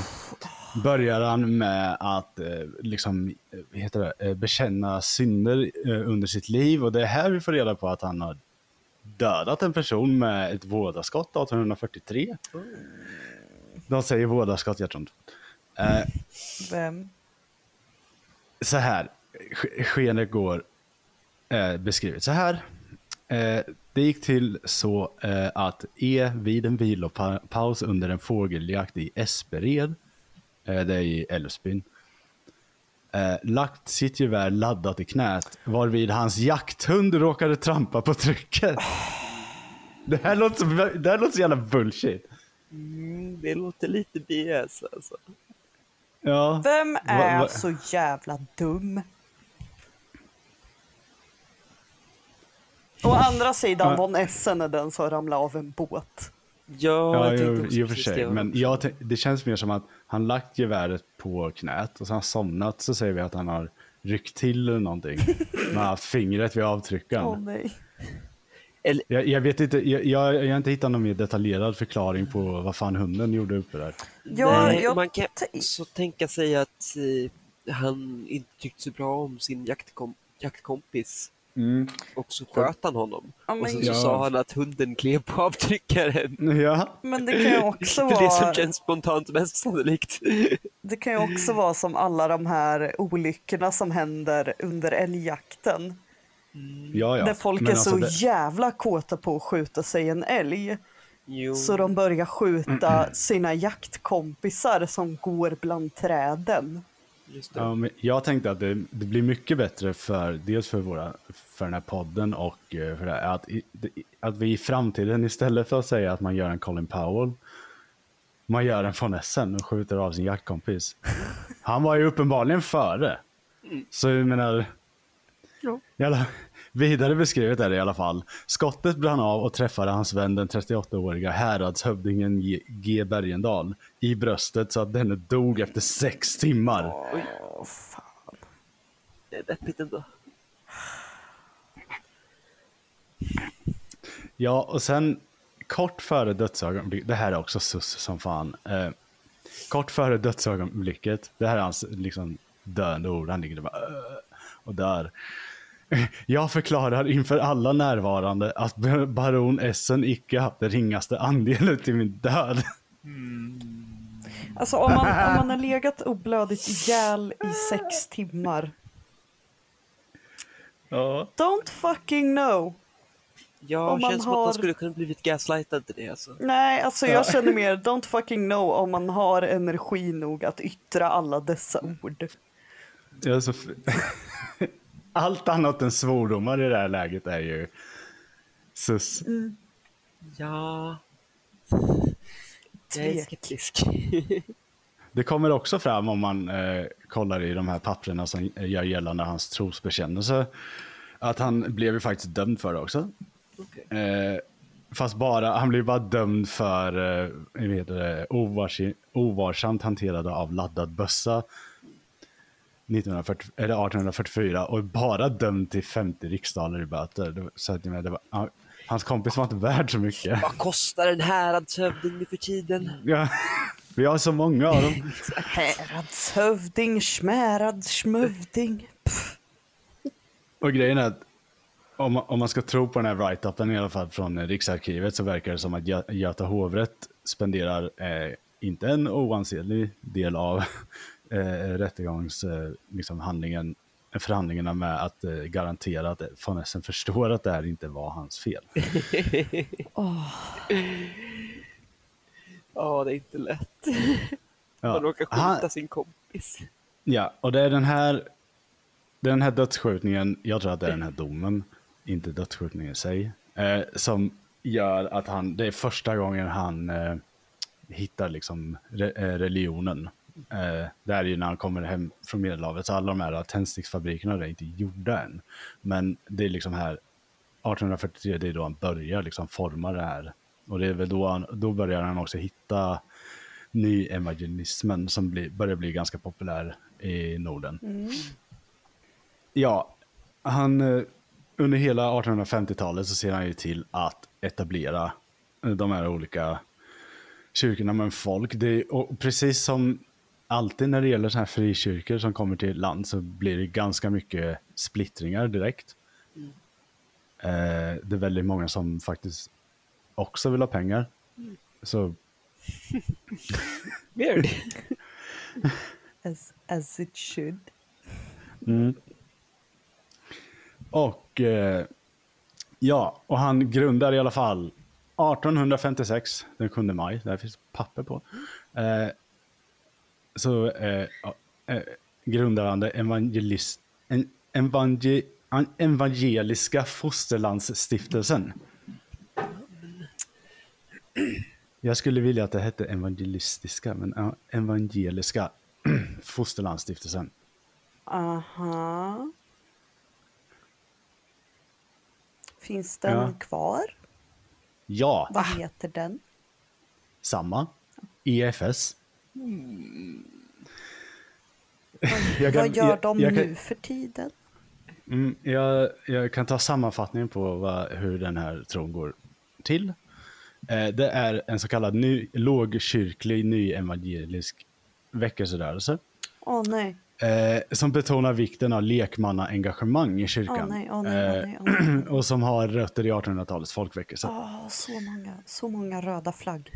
börjar han med att eh, liksom, heter det, eh, bekänna synder eh, under sitt liv och det är här vi får reda på att han har dödat en person med ett vådaskott 1843. De säger vådaskott, jag tror inte. Eh, Vem? så här, sk- skenet går eh, beskrivet så här. Eh, det gick till så eh, att E vid en vilopaus under en fågeljakt i Espered, eh, det är i Älvsbyn, eh, lagt sitt gevär laddat i knät varvid hans jakthund råkade trampa på trycket. Det här låter så, det här låter så jävla bullshit. Mm, det låter lite BS alltså. Ja. Vem är va- så jävla dum? Å andra sidan, von Essen är den som ramlade av en båt. Ja, Ja, jag i, också och för sig. det. Men jag, det känns mer som att han lagt geväret på knät och så har han somnat så säger vi att han har ryckt till eller någonting. Man har haft fingret vid avtryckaren. Åh nej. Eller, Jag, jag vet inte, jag, jag, jag har inte hittat någon mer detaljerad förklaring på vad fan hunden gjorde uppe där. Ja, nej, jag man kan tänk- så tänka sig att eh, han inte tyckte så bra om sin jaktkom jaktkompis och så sköt han honom. Ja, och men- sen så Ja. sa han att hunden klev på avtryckaren. Ja, Men det kan ju också Det är det som vara, känns spontant mest sannolikt. det kan ju också vara som alla de här olyckorna som händer under älgjakten. ja, ja. där folk Men är så alltså det- jävla kåta på att skjuta sig en älg. Jo. Så de börjar skjuta sina jaktkompisar som går bland träden. Men jag tänkte att det, det blir mycket bättre för dels för, våra, för den här podden och eh, för det att, att vi i framtiden istället för att säga att man gör en Colin Powell, man gör en von Essen och skjuter av sin jaktkompis. Han var ju uppenbarligen före. Så jag menar, Ja. Jävla, vidare beskrivet är det i alla fall. Skottet brann av och träffade hans vän den 38-åriga häradshövdingen G. Bergendahl i bröstet så att denne dog efter sex timmar. Åh, fan. Det är deppigt ändå. Ja, och sen kort före dödsögonblicket, det här är också sus som fan. Eh, kort före dödsögonblicket, det här är hans liksom döende ord, han ligger där bara och dör. Jag förklarar inför alla närvarande att baron Essen icke haft det ringaste andel till min död. Alltså om man, om man har legat oblödigt ihjäl i sex timmar. Ja. Don't fucking know. Ja, Om man känns som att har- han skulle kunna blivit gaslightad till det alltså. Nej, alltså jag känner mer don't fucking know om man har energi nog att yttra alla dessa ord. Ja, så Allt annat än svordomar i det här läget är ju Sus. Ja... Jag är skeptisk. Det kommer också fram om man eh, kollar i de här papperna som gör gällande hans trosbekännelse. Att han blev ju faktiskt dömd för det också. Okej. Eh, fast bara, han blev bara dömd för eh, det, ovars, ovarsamt hanterade av laddad bössa 1940, eller 1844 och bara dömd till 50 riksdaler i böter. Så att, menar, det var, hans kompis var inte värd så mycket. Vad kostar en häradshövding nu för tiden? Ja, vi har så många av dem. Häradshövding, smärad, smövding. Och grejen är att om, man- om man ska tro på den här write-upen i alla fall från Riksarkivet så verkar det som att Gö- Göta hovrätt spenderar eh, inte en oansenlig del av eh, rättegångshandlingen, eh, liksom handlingen, förhandlingarna med att eh, garantera att von Essen förstår att det här inte var hans fel. Ja, det är inte lätt. Man Ja, råkar skjuta han, sin kompis. ja och det är den här, den här dödsskjutningen, jag tror att det är den här domen, inte dödsskjutningen i sig, eh, som gör att han, det är första gången han eh, hittar liksom re, eh, religionen. Eh, det är ju när han kommer hem från Medelhavet, så alla de här tändsticksfabrikerna är inte gjorda än. Men det är liksom här, 1843, det är då han börjar liksom forma det här. Och det är väl då, han, då börjar han också hitta nyevangelismen som blir, börjar bli ganska populär i Norden. Ja, han, eh, under hela 1850-talet så ser han ju till att etablera de här olika kyrkorna med folk. Det är, och precis som alltid när det gäller så här frikyrkor som kommer till land så blir det ganska mycket splittringar direkt. Eh, det är väldigt många som faktiskt också vill ha pengar. Så Weird. As, as it should. Och eh, ja, och han grundar i alla fall 1856, den 7 maj, där finns papper på. Eh, så eh, eh, grundar han det evangelist, en, evangel, an- evangeliska fosterlandsstiftelsen. Jag skulle vilja att det hette evangelistiska, men evangeliska fosterlandsstiftelsen. Aha. Finns den Ja. kvar? Ja, Vad heter den? samma. EFS. Jag kan- Vad gör jag- de jag kan- nu för tiden? Mm, jag, jag kan ta sammanfattningen på vad, hur den här tron går till. Eh, det är en så kallad ny, lågkyrklig nyevangelisk väckelserörelse Åh nej, eh, som betonar vikten av lekmannaengagemang i kyrkan. nej, nej, nej, och som har rötter i 1800-talets folkväckelse. Så många, så många röda flagg.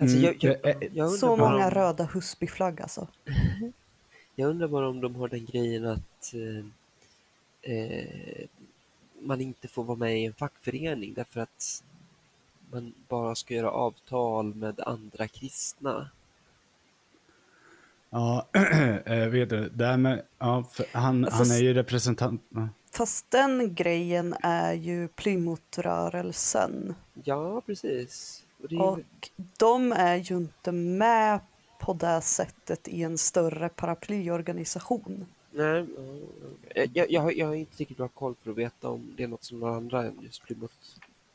Alltså, Mm, jag, jag, jag, undrar Så många om, röda Husbyflagg alltså. jag undrar bara om de har den grejen att eh, eh, man inte får vara med i en fackförening därför att man bara ska göra avtal med andra kristna. Ja, eh, vet du, det här med, ja, han, Fast- han är ju representant. Fast den grejen är ju Plymouth-rörelsen. Ja, precis. Och de är ju inte med på det sättet i en större paraplyorganisation. nej, ja, ja. jag, jag, har- jag har inte riktigt bra koll för att veta om det är något som några andra än just Plymouth.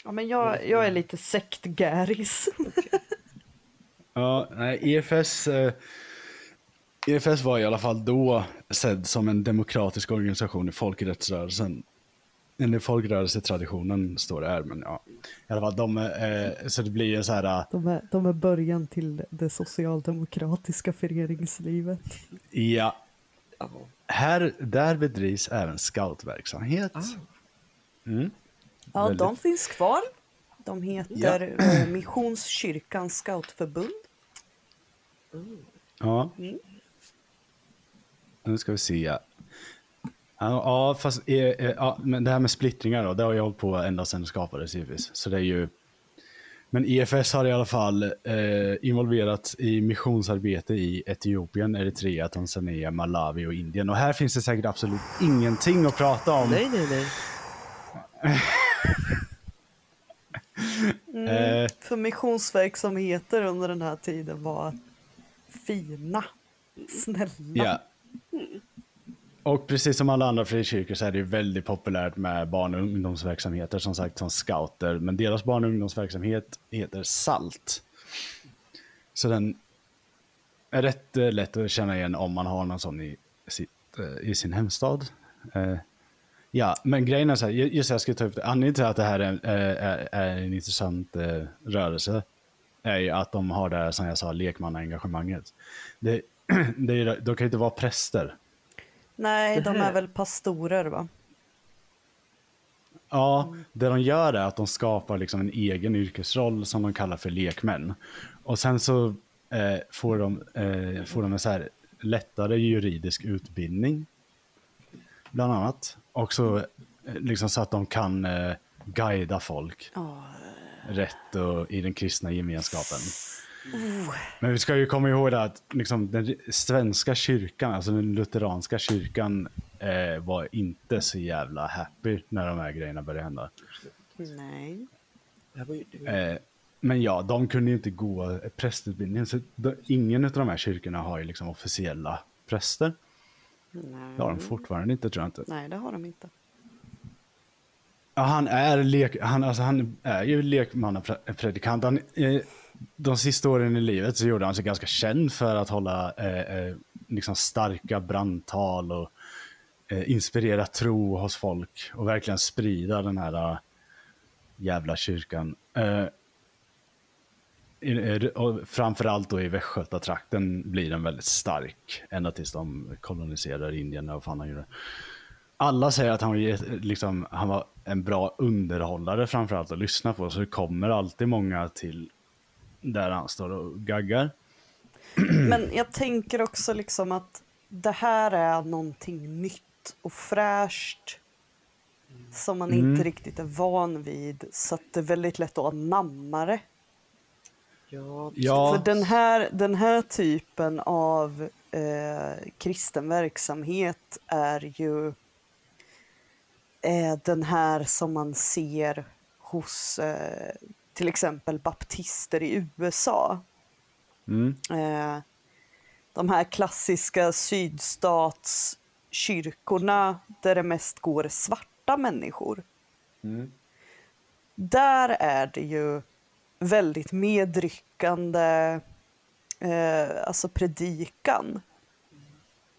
Ja, men jag, jag är lite sektgäris. Ja, nej, EFS, eh, EFS var i alla fall då sedd som en demokratisk organisation i folkrättsrörelsen. Eller folkrörelsetraditionen står det här, men ja. I alla fall, de, eh, så det blir en så här, eh, De är, de är början till det socialdemokratiska föreningslivet. ja, Ja. här, där bedrivs även scoutverksamhet. Ah. Mm. Ja, Väldigt- de finns kvar. De heter eh, Missionskyrkans scoutförbund. Ja. Mm. Nu ska vi se. Ja, fast eh, eh, ja, men det här med splittringar då, det har jag hållit på ända sedan det skapades givetvis. Så det är ju... Men EFS har i alla fall eh, involverats i missionsarbete i Etiopien, Eritrea, Tanzania, Malawi och Indien. Och här finns det säkert absolut ingenting att prata om. Nej, nej, nej. Eh, För missionsverksamheter under den här tiden var fina. Snälla. Ja. Och precis som alla andra frikyrkor så är det ju väldigt populärt med barn och ungdomsverksamheter, som sagt som scouter. Men deras barn och ungdomsverksamhet heter SALT. Så den är rätt eh, lätt att känna igen om man har någon sån i, sitt, eh, i sin hemstad. Eh, Ja, men grejen är så här, just det, jag ska ta upp det. Anledningen till att det här är, en- är, är, en intressant eh, rörelse är ju att de har det här, som jag sa, lekmannaengagemanget. Det, det är, de kan ju inte vara präster. Nej, de är väl pastorer va? Ja, det de gör är att de skapar liksom en egen yrkesroll som de kallar för lekmän. Och sen så eh, får, de, eh, får de en så här lättare juridisk utbildning. Bland annat. Och så, eh, liksom så att de kan eh, guida folk Ja. rätt och i den kristna gemenskapen. Men vi ska ju komma ihåg att liksom, den svenska kyrkan, alltså den lutheranska kyrkan, eh, var inte så jävla happy när de här grejerna började hända. Nej. Eh, men ja, de kunde ju inte gå prästutbildningen, så de, ingen av de här kyrkorna har ju liksom officiella präster. Nej. Det har de fortfarande inte, tror jag inte. Nej, det har de inte. Ja, han är, lek, han, alltså, han är ju lekmannapredikant. Han, eh, de sista åren i livet så gjorde han sig ganska känd för att hålla eh, eh, liksom starka brandtal och eh, inspirera tro hos folk och verkligen sprida den här eh, jävla kyrkan. Eh, eh, och framförallt då i Västgötatrakten blir den väldigt stark ända tills de koloniserar Indien och fan han gjorde. Alla säger att han var, liksom, han var en bra underhållare framförallt att lyssna på. Så det kommer alltid många till där han står och gaggar. Men jag tänker också liksom att det här är någonting nytt och fräscht som man inte riktigt är van vid. Så att det är väldigt lätt att anamma det. ja, Ja, För den här, den här typen av eh, kristen verksamhet är ju eh, den här som man ser hos eh, till exempel baptister i USA. mm, Eh, de här klassiska sydstatskyrkorna där det mest går svarta människor. Där är det ju väldigt medryckande eh, alltså predikan.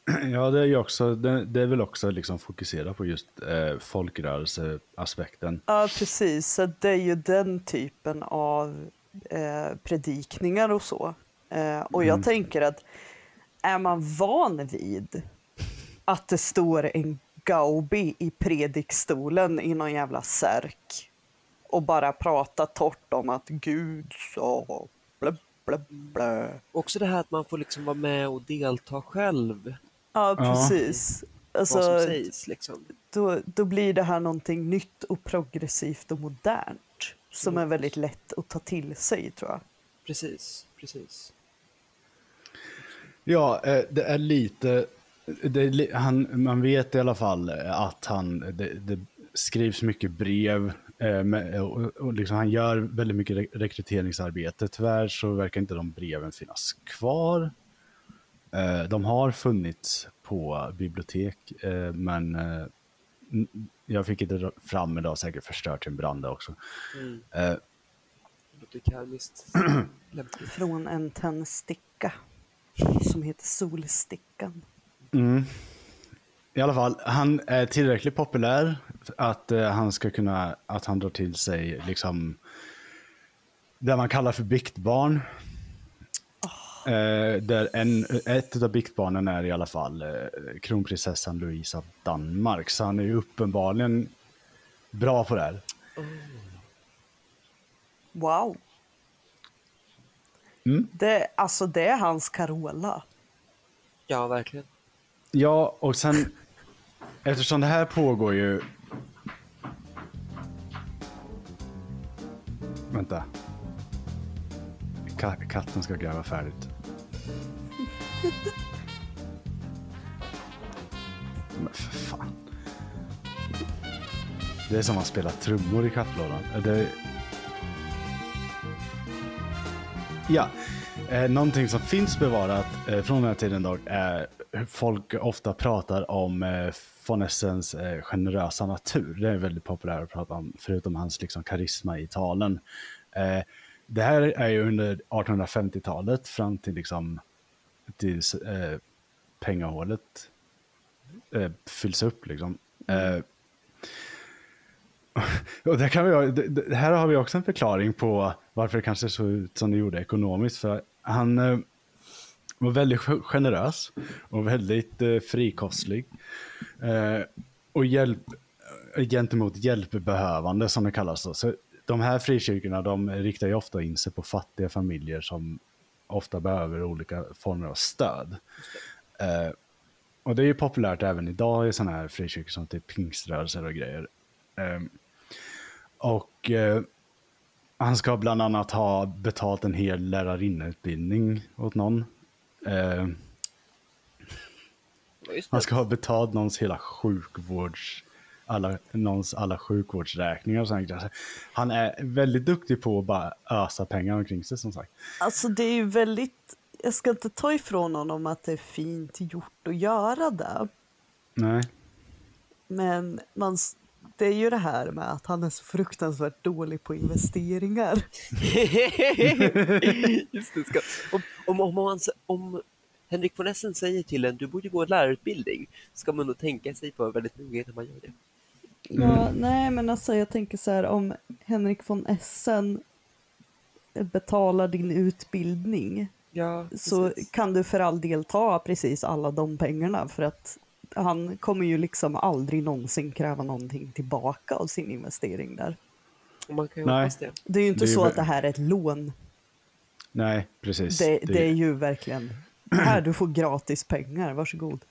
ja det är ju också, det, det är väl också liksom fokusera på just eh, folkrörelseaspekten. Ja, precis. Så det är ju den typen av eh, predikningar och så. Eh, och jag tänker att är man van vid att det står en Gaubi i predikstolen i någon jävla särk och bara pratar torrt om att Gud sa blä, blä, blä. också det här att man får liksom vara med och delta själv. Ja, precis. vad som Alltså, sägs liksom. då, då blir det här någonting nytt och progressivt och modernt som är väldigt lätt att ta till sig tror jag. Precis, precis. Ja, eh, det är lite... Det är, han, man vet i alla fall att han, det, det skrivs mycket brev eh, med, och, och liksom han gör väldigt mycket re- rekryteringsarbete. Tyvärr så verkar inte de breven finnas kvar. Eh, de har funnits på bibliotek, eh, men eh, jag fick inte fram idag, säkert förstört till en brand också. Mm. Eh. Från en tändsticka som heter Solstickan. Mm. I alla fall, han är tillräckligt populär att eh, han ska kunna, att han drar till sig liksom det man kallar för biktbarn. Eh, där en, ett av biktbarnen är i alla fall eh, kronprinsessan Louise av Danmark. Så han är ju uppenbarligen bra på det här. Wow. Mm. Det, alltså det är hans Carola. Ja, verkligen. Ja, och sen eftersom det här pågår ju... Vänta. Ka- katten ska gräva färdigt. Men för fan. Det är som att spela trummor i kattlådan. Det... Ja, eh, någonting som finns bevarat eh, från den här tiden dock är hur folk ofta pratar om eh, von Essens eh, generösa natur. Det är väldigt populärt att prata om, förutom hans liksom, karisma i talen. Eh, det här är ju under 1850-talet fram till liksom tills eh, pengahålet eh, fylls upp. Liksom. Eh, och där kan vi, det- det- här har vi också en förklaring på varför det kanske såg ut som det gjorde ekonomiskt. För han eh, var väldigt ge- generös och väldigt eh, frikostlig. Eh, och hjälp, eh, gentemot hjälpbehövande som det kallas. Då. Så de här frikyrkorna de riktar ju ofta in sig på fattiga familjer som ofta behöver olika former av stöd. Eh, och det är ju populärt även idag i sådana här frikyrkor som typ pingströrelser och grejer. Eh, och eh, han ska bland annat ha betalt en hel lärarinneutbildning åt någon. Eh, just han ska ha betalt någons hela sjukvårds... Alla, någons alla sjukvårdsräkningar och sånt. Han är väldigt duktig på att bara ösa pengar omkring sig som sagt. Alltså det är ju väldigt, jag ska inte ta ifrån honom att det är fint gjort att göra det. Nej. Men man, det är ju det här med att han är så fruktansvärt dålig på investeringar. Just det, ska, om, om, om, s- om Henrik von Essen säger till en du borde gå en lärarutbildning ska man nog tänka sig för väldigt noga när man gör det. Ja, nej, men alltså jag tänker så här om Henrik von Essen betalar din utbildning Ja, så kan du för all del ta precis alla de pengarna för att han kommer ju liksom aldrig någonsin kräva någonting tillbaka av sin investering där. Man kan ju Nej. hoppas det. Det är ju inte Det är ju så vä- att det här är ett lån. Nej, precis. Det, det är ju verkligen, här du får gratis pengar, varsågod.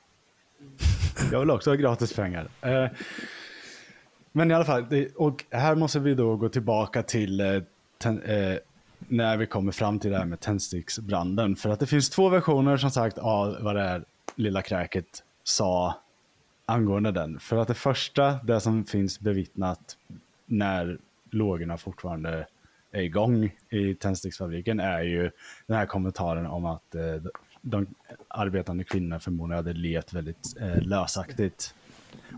Jag vill också ha gratis pengar. Eh, men i alla fall, det, och här måste vi då gå tillbaka till eh, ten, eh, när vi kommer fram till det här med tändsticksbranden. För att det finns två versioner som sagt av vad det här lilla kräket sa angående den. För att det första, det som finns bevittnat när lågorna fortfarande är igång i tändsticksfabriken är ju den här kommentaren om att eh, de arbetande kvinnorna förmodligen hade levt väldigt eh, lösaktigt.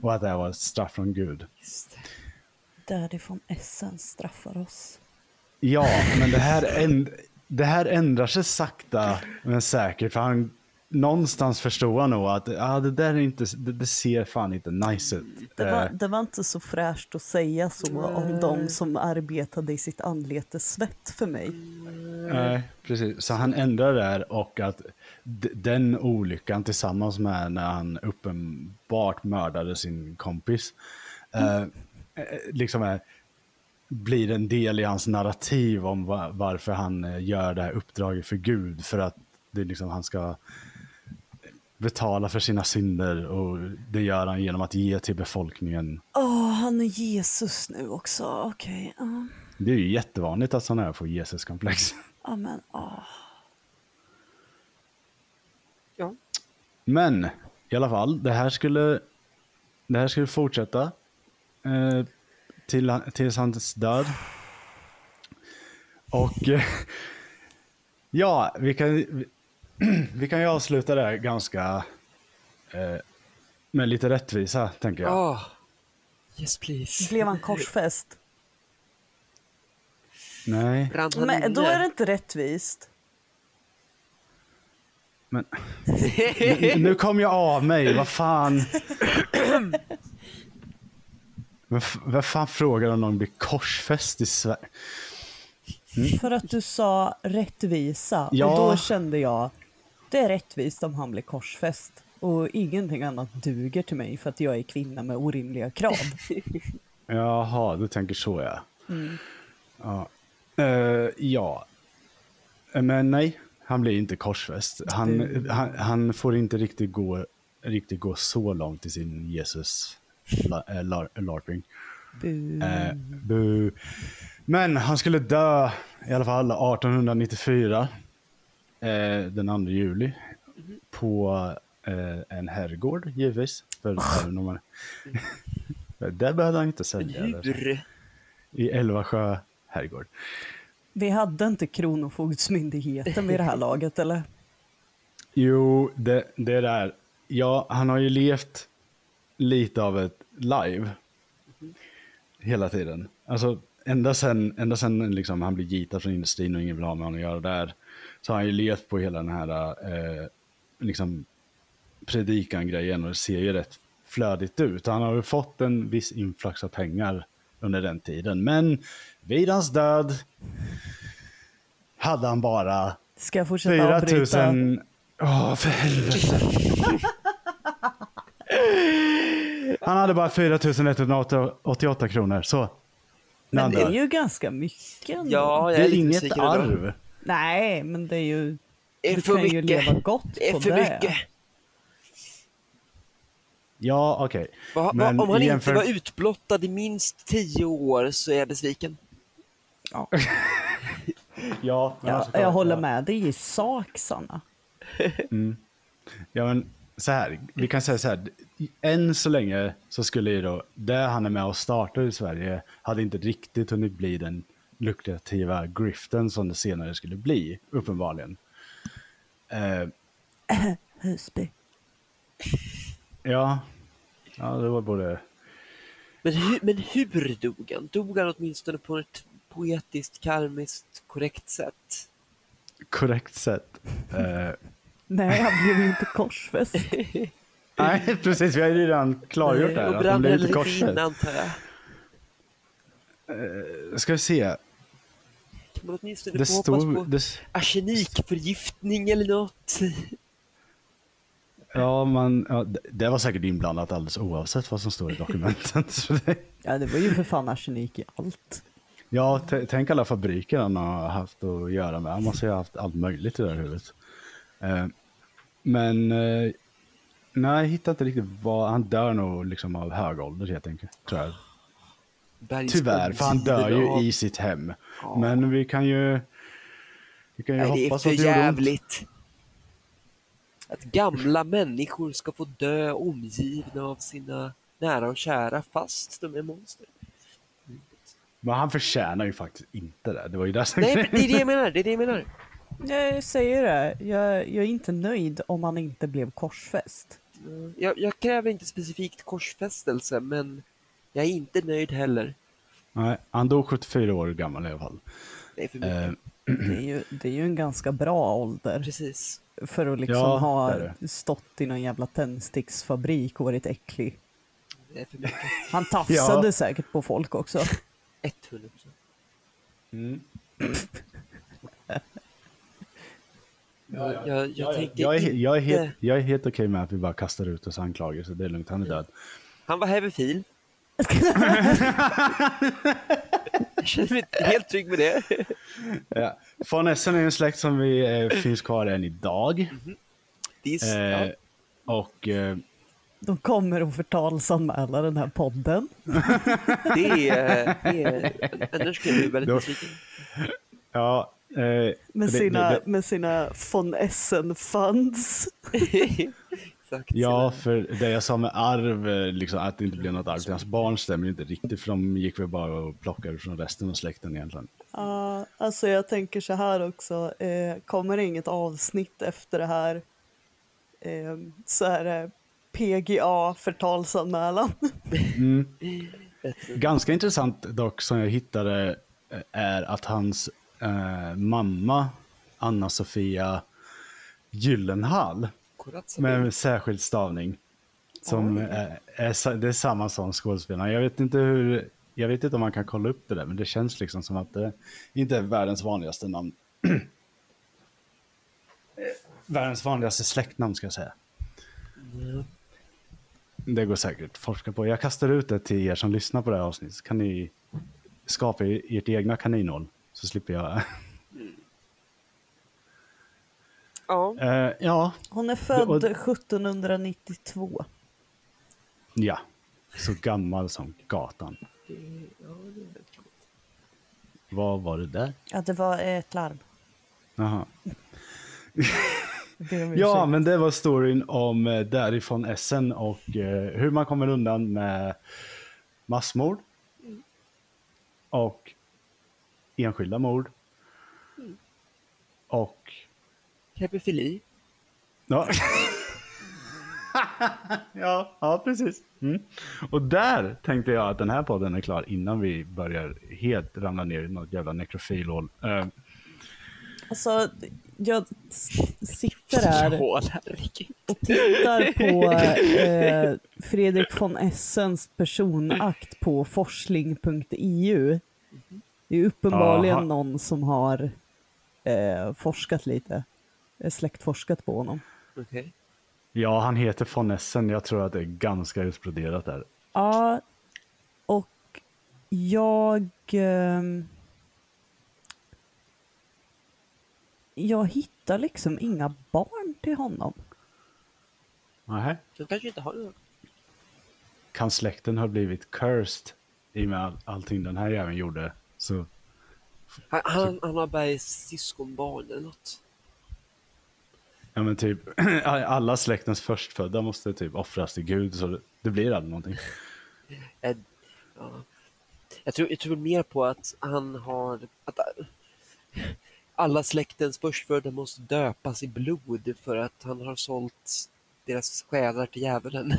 Och att det här var ett straff från Gud. Just det. Därifrån Essen straffar oss. Ja, men det här, änd- det här ändrar sig sakta men säkert. För han, någonstans förstår han nog att ah, det där är inte, det, det ser fan inte nice ut. Det var, Eh, det var inte så fräscht att säga så om de som arbetade i sitt anletes svett för mig. Nej, precis. Så han ändrar där och att den olyckan tillsammans med när han uppenbart mördade sin kompis eh, eh, liksom är, blir en del i hans narrativ om va- varför han eh, gör det här uppdraget för Gud. För att det är liksom, han ska betala för sina synder och det gör han genom att ge till befolkningen. Åh, han är Jesus nu också. Okej. ja. Det är ju jättevanligt att sådana här får Jesus-komplex. Ja, men åh. Ja. Men i alla fall, det här skulle, det här skulle fortsätta eh, till, tills hans död. Och eh, ja, vi kan, vi, vi kan ju avsluta det här ganska eh, med lite rättvisa, tänker jag. Ah, yes please. Blev han korsfäst? Nej, Men då är det inte rättvist. Men nu, nu kom jag av mig, vad fan. Vad fan frågar om någon blir korsfäst i Sverige? För att du sa rättvisa. Ja. Och då kände jag, det är rättvist om han blir korsfäst. Och ingenting annat duger till mig för att jag är kvinna med orimliga krav. Jaha, du tänker så ja. Ja. Eh, ja. Eh, Men nej, han blir inte korsfäst. Han, han, han får inte riktigt gå, riktigt gå så långt i sin Jesus eh, lar, larping. Bu. Eh, bu. Men han skulle dö i alla fall 1894. Eh, den 2 juli. På eh, en herrgård givetvis. För även om man... Där behövde han inte sälja. I Älvasjö herrgård. Vi hade inte Kronofogdsmyndigheten vid det här laget, eller? Jo, det, det där. Ja, han har ju levt lite av ett live. Hela tiden. Alltså, ända sen, ända sen liksom, han blev gitad från industrin och ingen vill ha med honom att göra där. Så har han ju levt på hela den här eh, liksom, predikan-grejen och det ser ju rätt flödigt ut. Han har ju fått en viss influx av pengar under den tiden. Men vid hans död hade han bara Ska jag fortsätta 4 avbryta? 000... Åh, för helvete. Han hade bara 4 188 kronor. Så. Men det är ju ganska mycket ändå. Ja, jag Det är inget arv. Nej, men det är ju... Är du för kan ju mycket. leva gott Det är på för det. mycket. Ja, okej. Va, va, Men om han jämför- inte var utblottad i minst tio år så är jag besviken. Ja. Ja, men Ja, alltså, jag håller med dig i sak, Sanna. Ja, men så här. Vi kan säga så här. Än så länge så skulle ju då, det han är med och startar i Sverige hade inte riktigt hunnit bli den lukrativa griften som det senare skulle bli, uppenbarligen. Eh, Husby. Ja. ja, det var både... Men, hu, men hur dog han? Dog han åtminstone på ett poetiskt, karmiskt, korrekt sätt? korrekt sätt. Eh, Nej, han blev ju inte korsfäst. nej, precis. Vi har ju redan klargjort det här. och brann väl lite lite in, korsfäst. antar jag. Ska vi se. Kan man åtminstone Det få hoppas på stod... Det, arsenikförgiftning eller något? ja, man, ja, det- var säkert inblandat alldeles oavsett vad som står i dokumenten. Ja, det var ju för fan arsenik i allt. ja, tänk alla fabriker han har haft att göra med. Han måste ju ha haft allt möjligt i det här huvudet. Eh, men eh, nej, jag hittar inte riktigt vad... Han dör nog liksom av hög ålder helt enkelt, tror jag. Tyvärr, för han dör ju i sitt hem. Men vi kan ju... Vi kan ju Nej, det är hoppas för att det gjorde ont. jävligt. Att gamla människor ska få dö omgivna av sina nära och kära fast de är monster. Men han förtjänar ju faktiskt inte det. Det var ju det som Nej, det är det jag menar. Det är det jag menar. Jag säger det, jag, jag är inte nöjd om han inte blev korsfäst. Jag, jag kräver inte specifikt korsfästelse, men jag är inte nöjd heller. Nej, han dog 74 år gammal i alla fall. Det är för mycket. Eh, Det är ju, det är ju en ganska bra ålder Precis. för att liksom Ja, ha stått i någon jävla tändsticksfabrik och varit äcklig. Det är för mycket. Han tafsade Ja. säkert på folk också. 100 mm. Jag, jag, jag tänker jag, är, he- jag, är helt, inte- jag är helt okej med att vi bara kastar ut oss anklagelser. Det är lugnt, han är död. Han var hebefil. jag känner mig helt trygg med det. Ja. Von Essen är en släkt som vi, eh, finns kvar än idag. det är, Eh, ja, och eh, De kommer att förtalsanmäla den här podden. det är... Det är annars skulle jag bli väldigt besviken. ja, eh, Med det- sina, det- med sina von Essen-funds. Exakt. Ja, för det jag sa med arv, eh, liksom, att det inte blev något arv till hans barn stämmer ju inte riktigt. För de gick väl bara och plockade från resten av släkten egentligen. Ja, alltså jag tänker så här också. Eh, kommer det inget avsnitt efter det här eh, så är det PGA förtalsanmälan. Ganska intressant dock som jag hittade eh, är att hans eh, mamma Anna-Sofia Gyllenhall. Med särskild stavning. Som är, är, det är samma som skådespelaren. Jag vet inte hur, jag vet inte om man kan kolla upp det där, men det känns liksom som att det inte är världens vanligaste namn. världens vanligaste släktnamn ska jag säga. Det går säkert forska på. Jag kastar ut det till er som lyssnar på det här avsnittet. Så kan ni skapa er- ert egna kaninhål. Så slipper jag. Ja, Eh, ja, Hon är född Och- 1792. ja. Så gammal som gatan. det, ja, det. Vad var det där? Ja, det var ett larm. Jaha. Ja, men det var storyn om eh, därifrån Essen och eh, hur man kommer undan med massmord och enskilda mord och... Hebefili. Ja. ja, ja, precis. Mm. Och där tänkte jag att den här podden är klar innan vi börjar helt ramla ner i något jävla nekrofilhål. Uh, Alltså, jag sitter här och tittar på eh, Fredrik von Essens personakt på forsling.eu. Det är uppenbarligen Aha. någon som har eh, forskat lite, släktforskat på honom. Okej. ja, han heter von Essen. Jag tror att det är ganska exploderat där. Ja, och jag... ehm, jag hittar liksom inga barn till honom. Nähä. De kanske inte har några. Kan släkten ha blivit cursed i och med all, allting den här jäveln gjorde? Så Han, han, han har Bergs syskonbarn eller något. Ja men typ, alla släktens förstfödda måste typ offras till Gud så det, det blir aldrig någonting. Ja. jag, tror, jag tror mer på att han har... Att alla släktens förstfödda måste döpas i blod för att han har sålt deras själar till djävulen.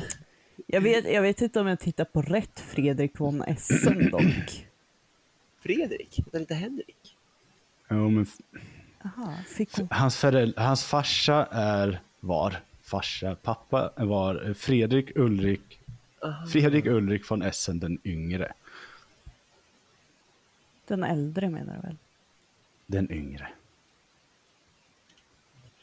Jag vet, jag vet inte om jag tittar på rätt Fredrik von Essen dock. Fredrik, utan inte Henrik. Jo, men Aha, fick hon... hans, föräldrar, hans farsa är, var, farsa, pappa var Fredrik Ulrik, Fredrik Ulrik von Essen den yngre. Den äldre menar du väl? Den yngre.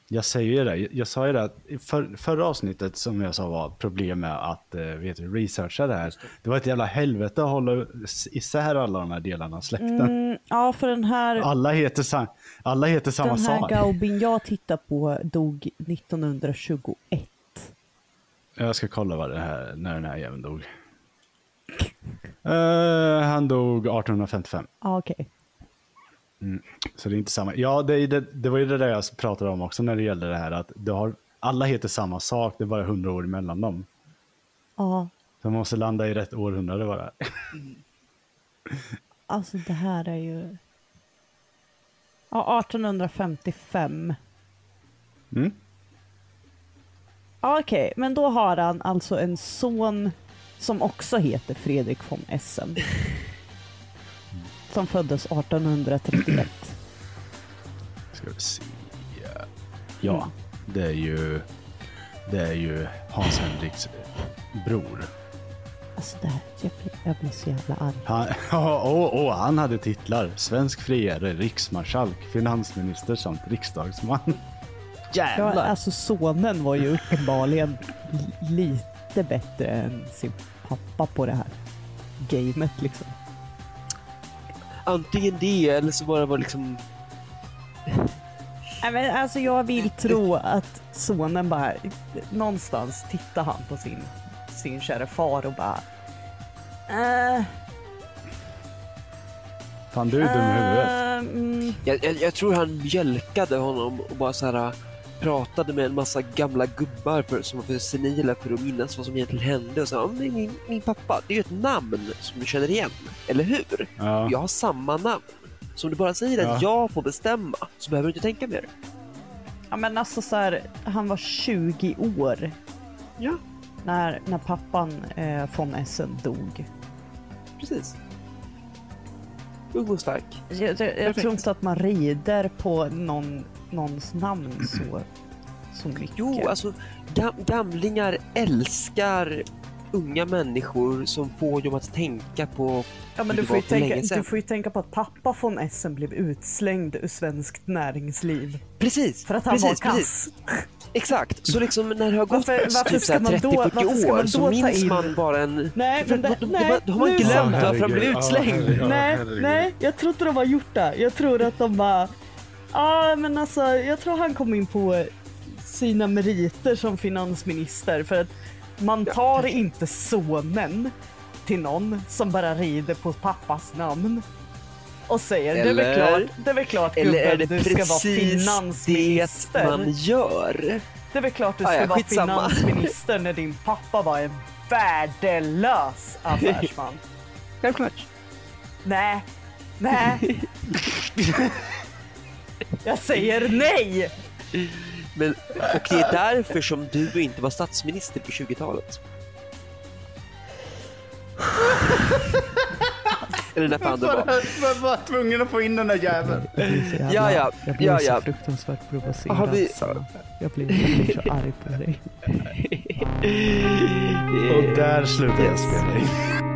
Jag säger ju det, jag sa ju det att för, förra avsnittet som jag sa var problem med att eh, vet du, researcha det här. Det var ett jävla helvete att hålla isär alla de här delarna av släkten. Mm, ja, för den här, Alla heter, sa, alla heter samma den här sak. Gaubin jag tittar på dog 1921. Jag ska kolla vad det här, när den här jäveln dog. Eh, han dog 1855. Ja, okej. Så det är inte samma. Ja, det, det, det var ju det där jag pratade om också när det gällde det här att det har, alla heter samma sak, det är bara hundra år emellan dem. Ja, Så man måste landa i rätt århundrade bara. Alltså det här är ju... Ja, 1855. Mm. Ja, Okej, men då har han alltså en son som också heter Fredrik von Essen. Som föddes 1831. Ska vi se. Ja, det är ju, det är ju Hans Henriks bror. Alltså det här, jag blir, jag blir så jävla arg. Han, och, och han hade titlar. Svensk friare, riksmarskalk, finansminister samt riksdagsman. Ja, Jävlar! alltså sonen var ju uppenbarligen li- lite bättre än sin pappa på det här gamet liksom. Antingen det eller så bara var liksom... Nej, men alltså jag vill tro att sonen bara, någonstans tittar han på sin, sin kära far och bara äh, Fan du är dum i huvudet. äh, mm, Jag, jag, jag tror han mjölkade honom och bara så här pratade med en massa gamla gubbar för, som var för senila för att minnas vad som egentligen hände och sa "Ja, men min, min pappa, det är ju ett namn som du känner igen, eller hur? Ja. Jag har samma namn. Så om du bara säger att jag får bestämma så behöver du inte tänka mer. Ja men alltså så här, han var 20 år Ja, när, när pappan eh, von Essen dog. precis. Ung och stark. Jag, jag, jag tror inte att man rider på någon, någons namn så, så mycket. Jo, alltså gam, gamlingar älskar unga människor som får dem att tänka på ja, men du, får tänka, du får ju tänka på att pappa von Essen blev utslängd ur svenskt näringsliv. Precis, För att han precis, var precis. kass. Exakt, så liksom när det har gått Varför- varför typ ska man då- 30-40 varför ska år man så minns in- man bara en... Nej, men det, då, då, nej, då har man glömt varför han blev utslängd. herregud. Ja, nej, herregud. nej, jag tror inte de har gjort det. Jag tror att de bara... Ja, men alltså, jag tror han kom in på sina meriter som finansminister. För att man tar inte sonen till någon som bara rider på pappas namn. Och säger det är väl Eller- klart, det är väl klart Eller är gubben, det du ska vara precis det finansminister. man gör? Det är väl klart du Ah, ska ja, vara skitsamma. finansminister när din pappa var en värdelös affärsman. Självklart. Nej, nej. Jag säger nej! Men, och det är därför som du inte var statsminister på 20-talet. Eller när fan det var. Jag var tvungen att få in den där jäveln. Jag blir så jävla, Ja, ja, jag blir ja, så ja. fruktansvärt provocerad. Har vi- så jag, blir, jag blir så arg på dig. Och där slutar jag Yes. spela in.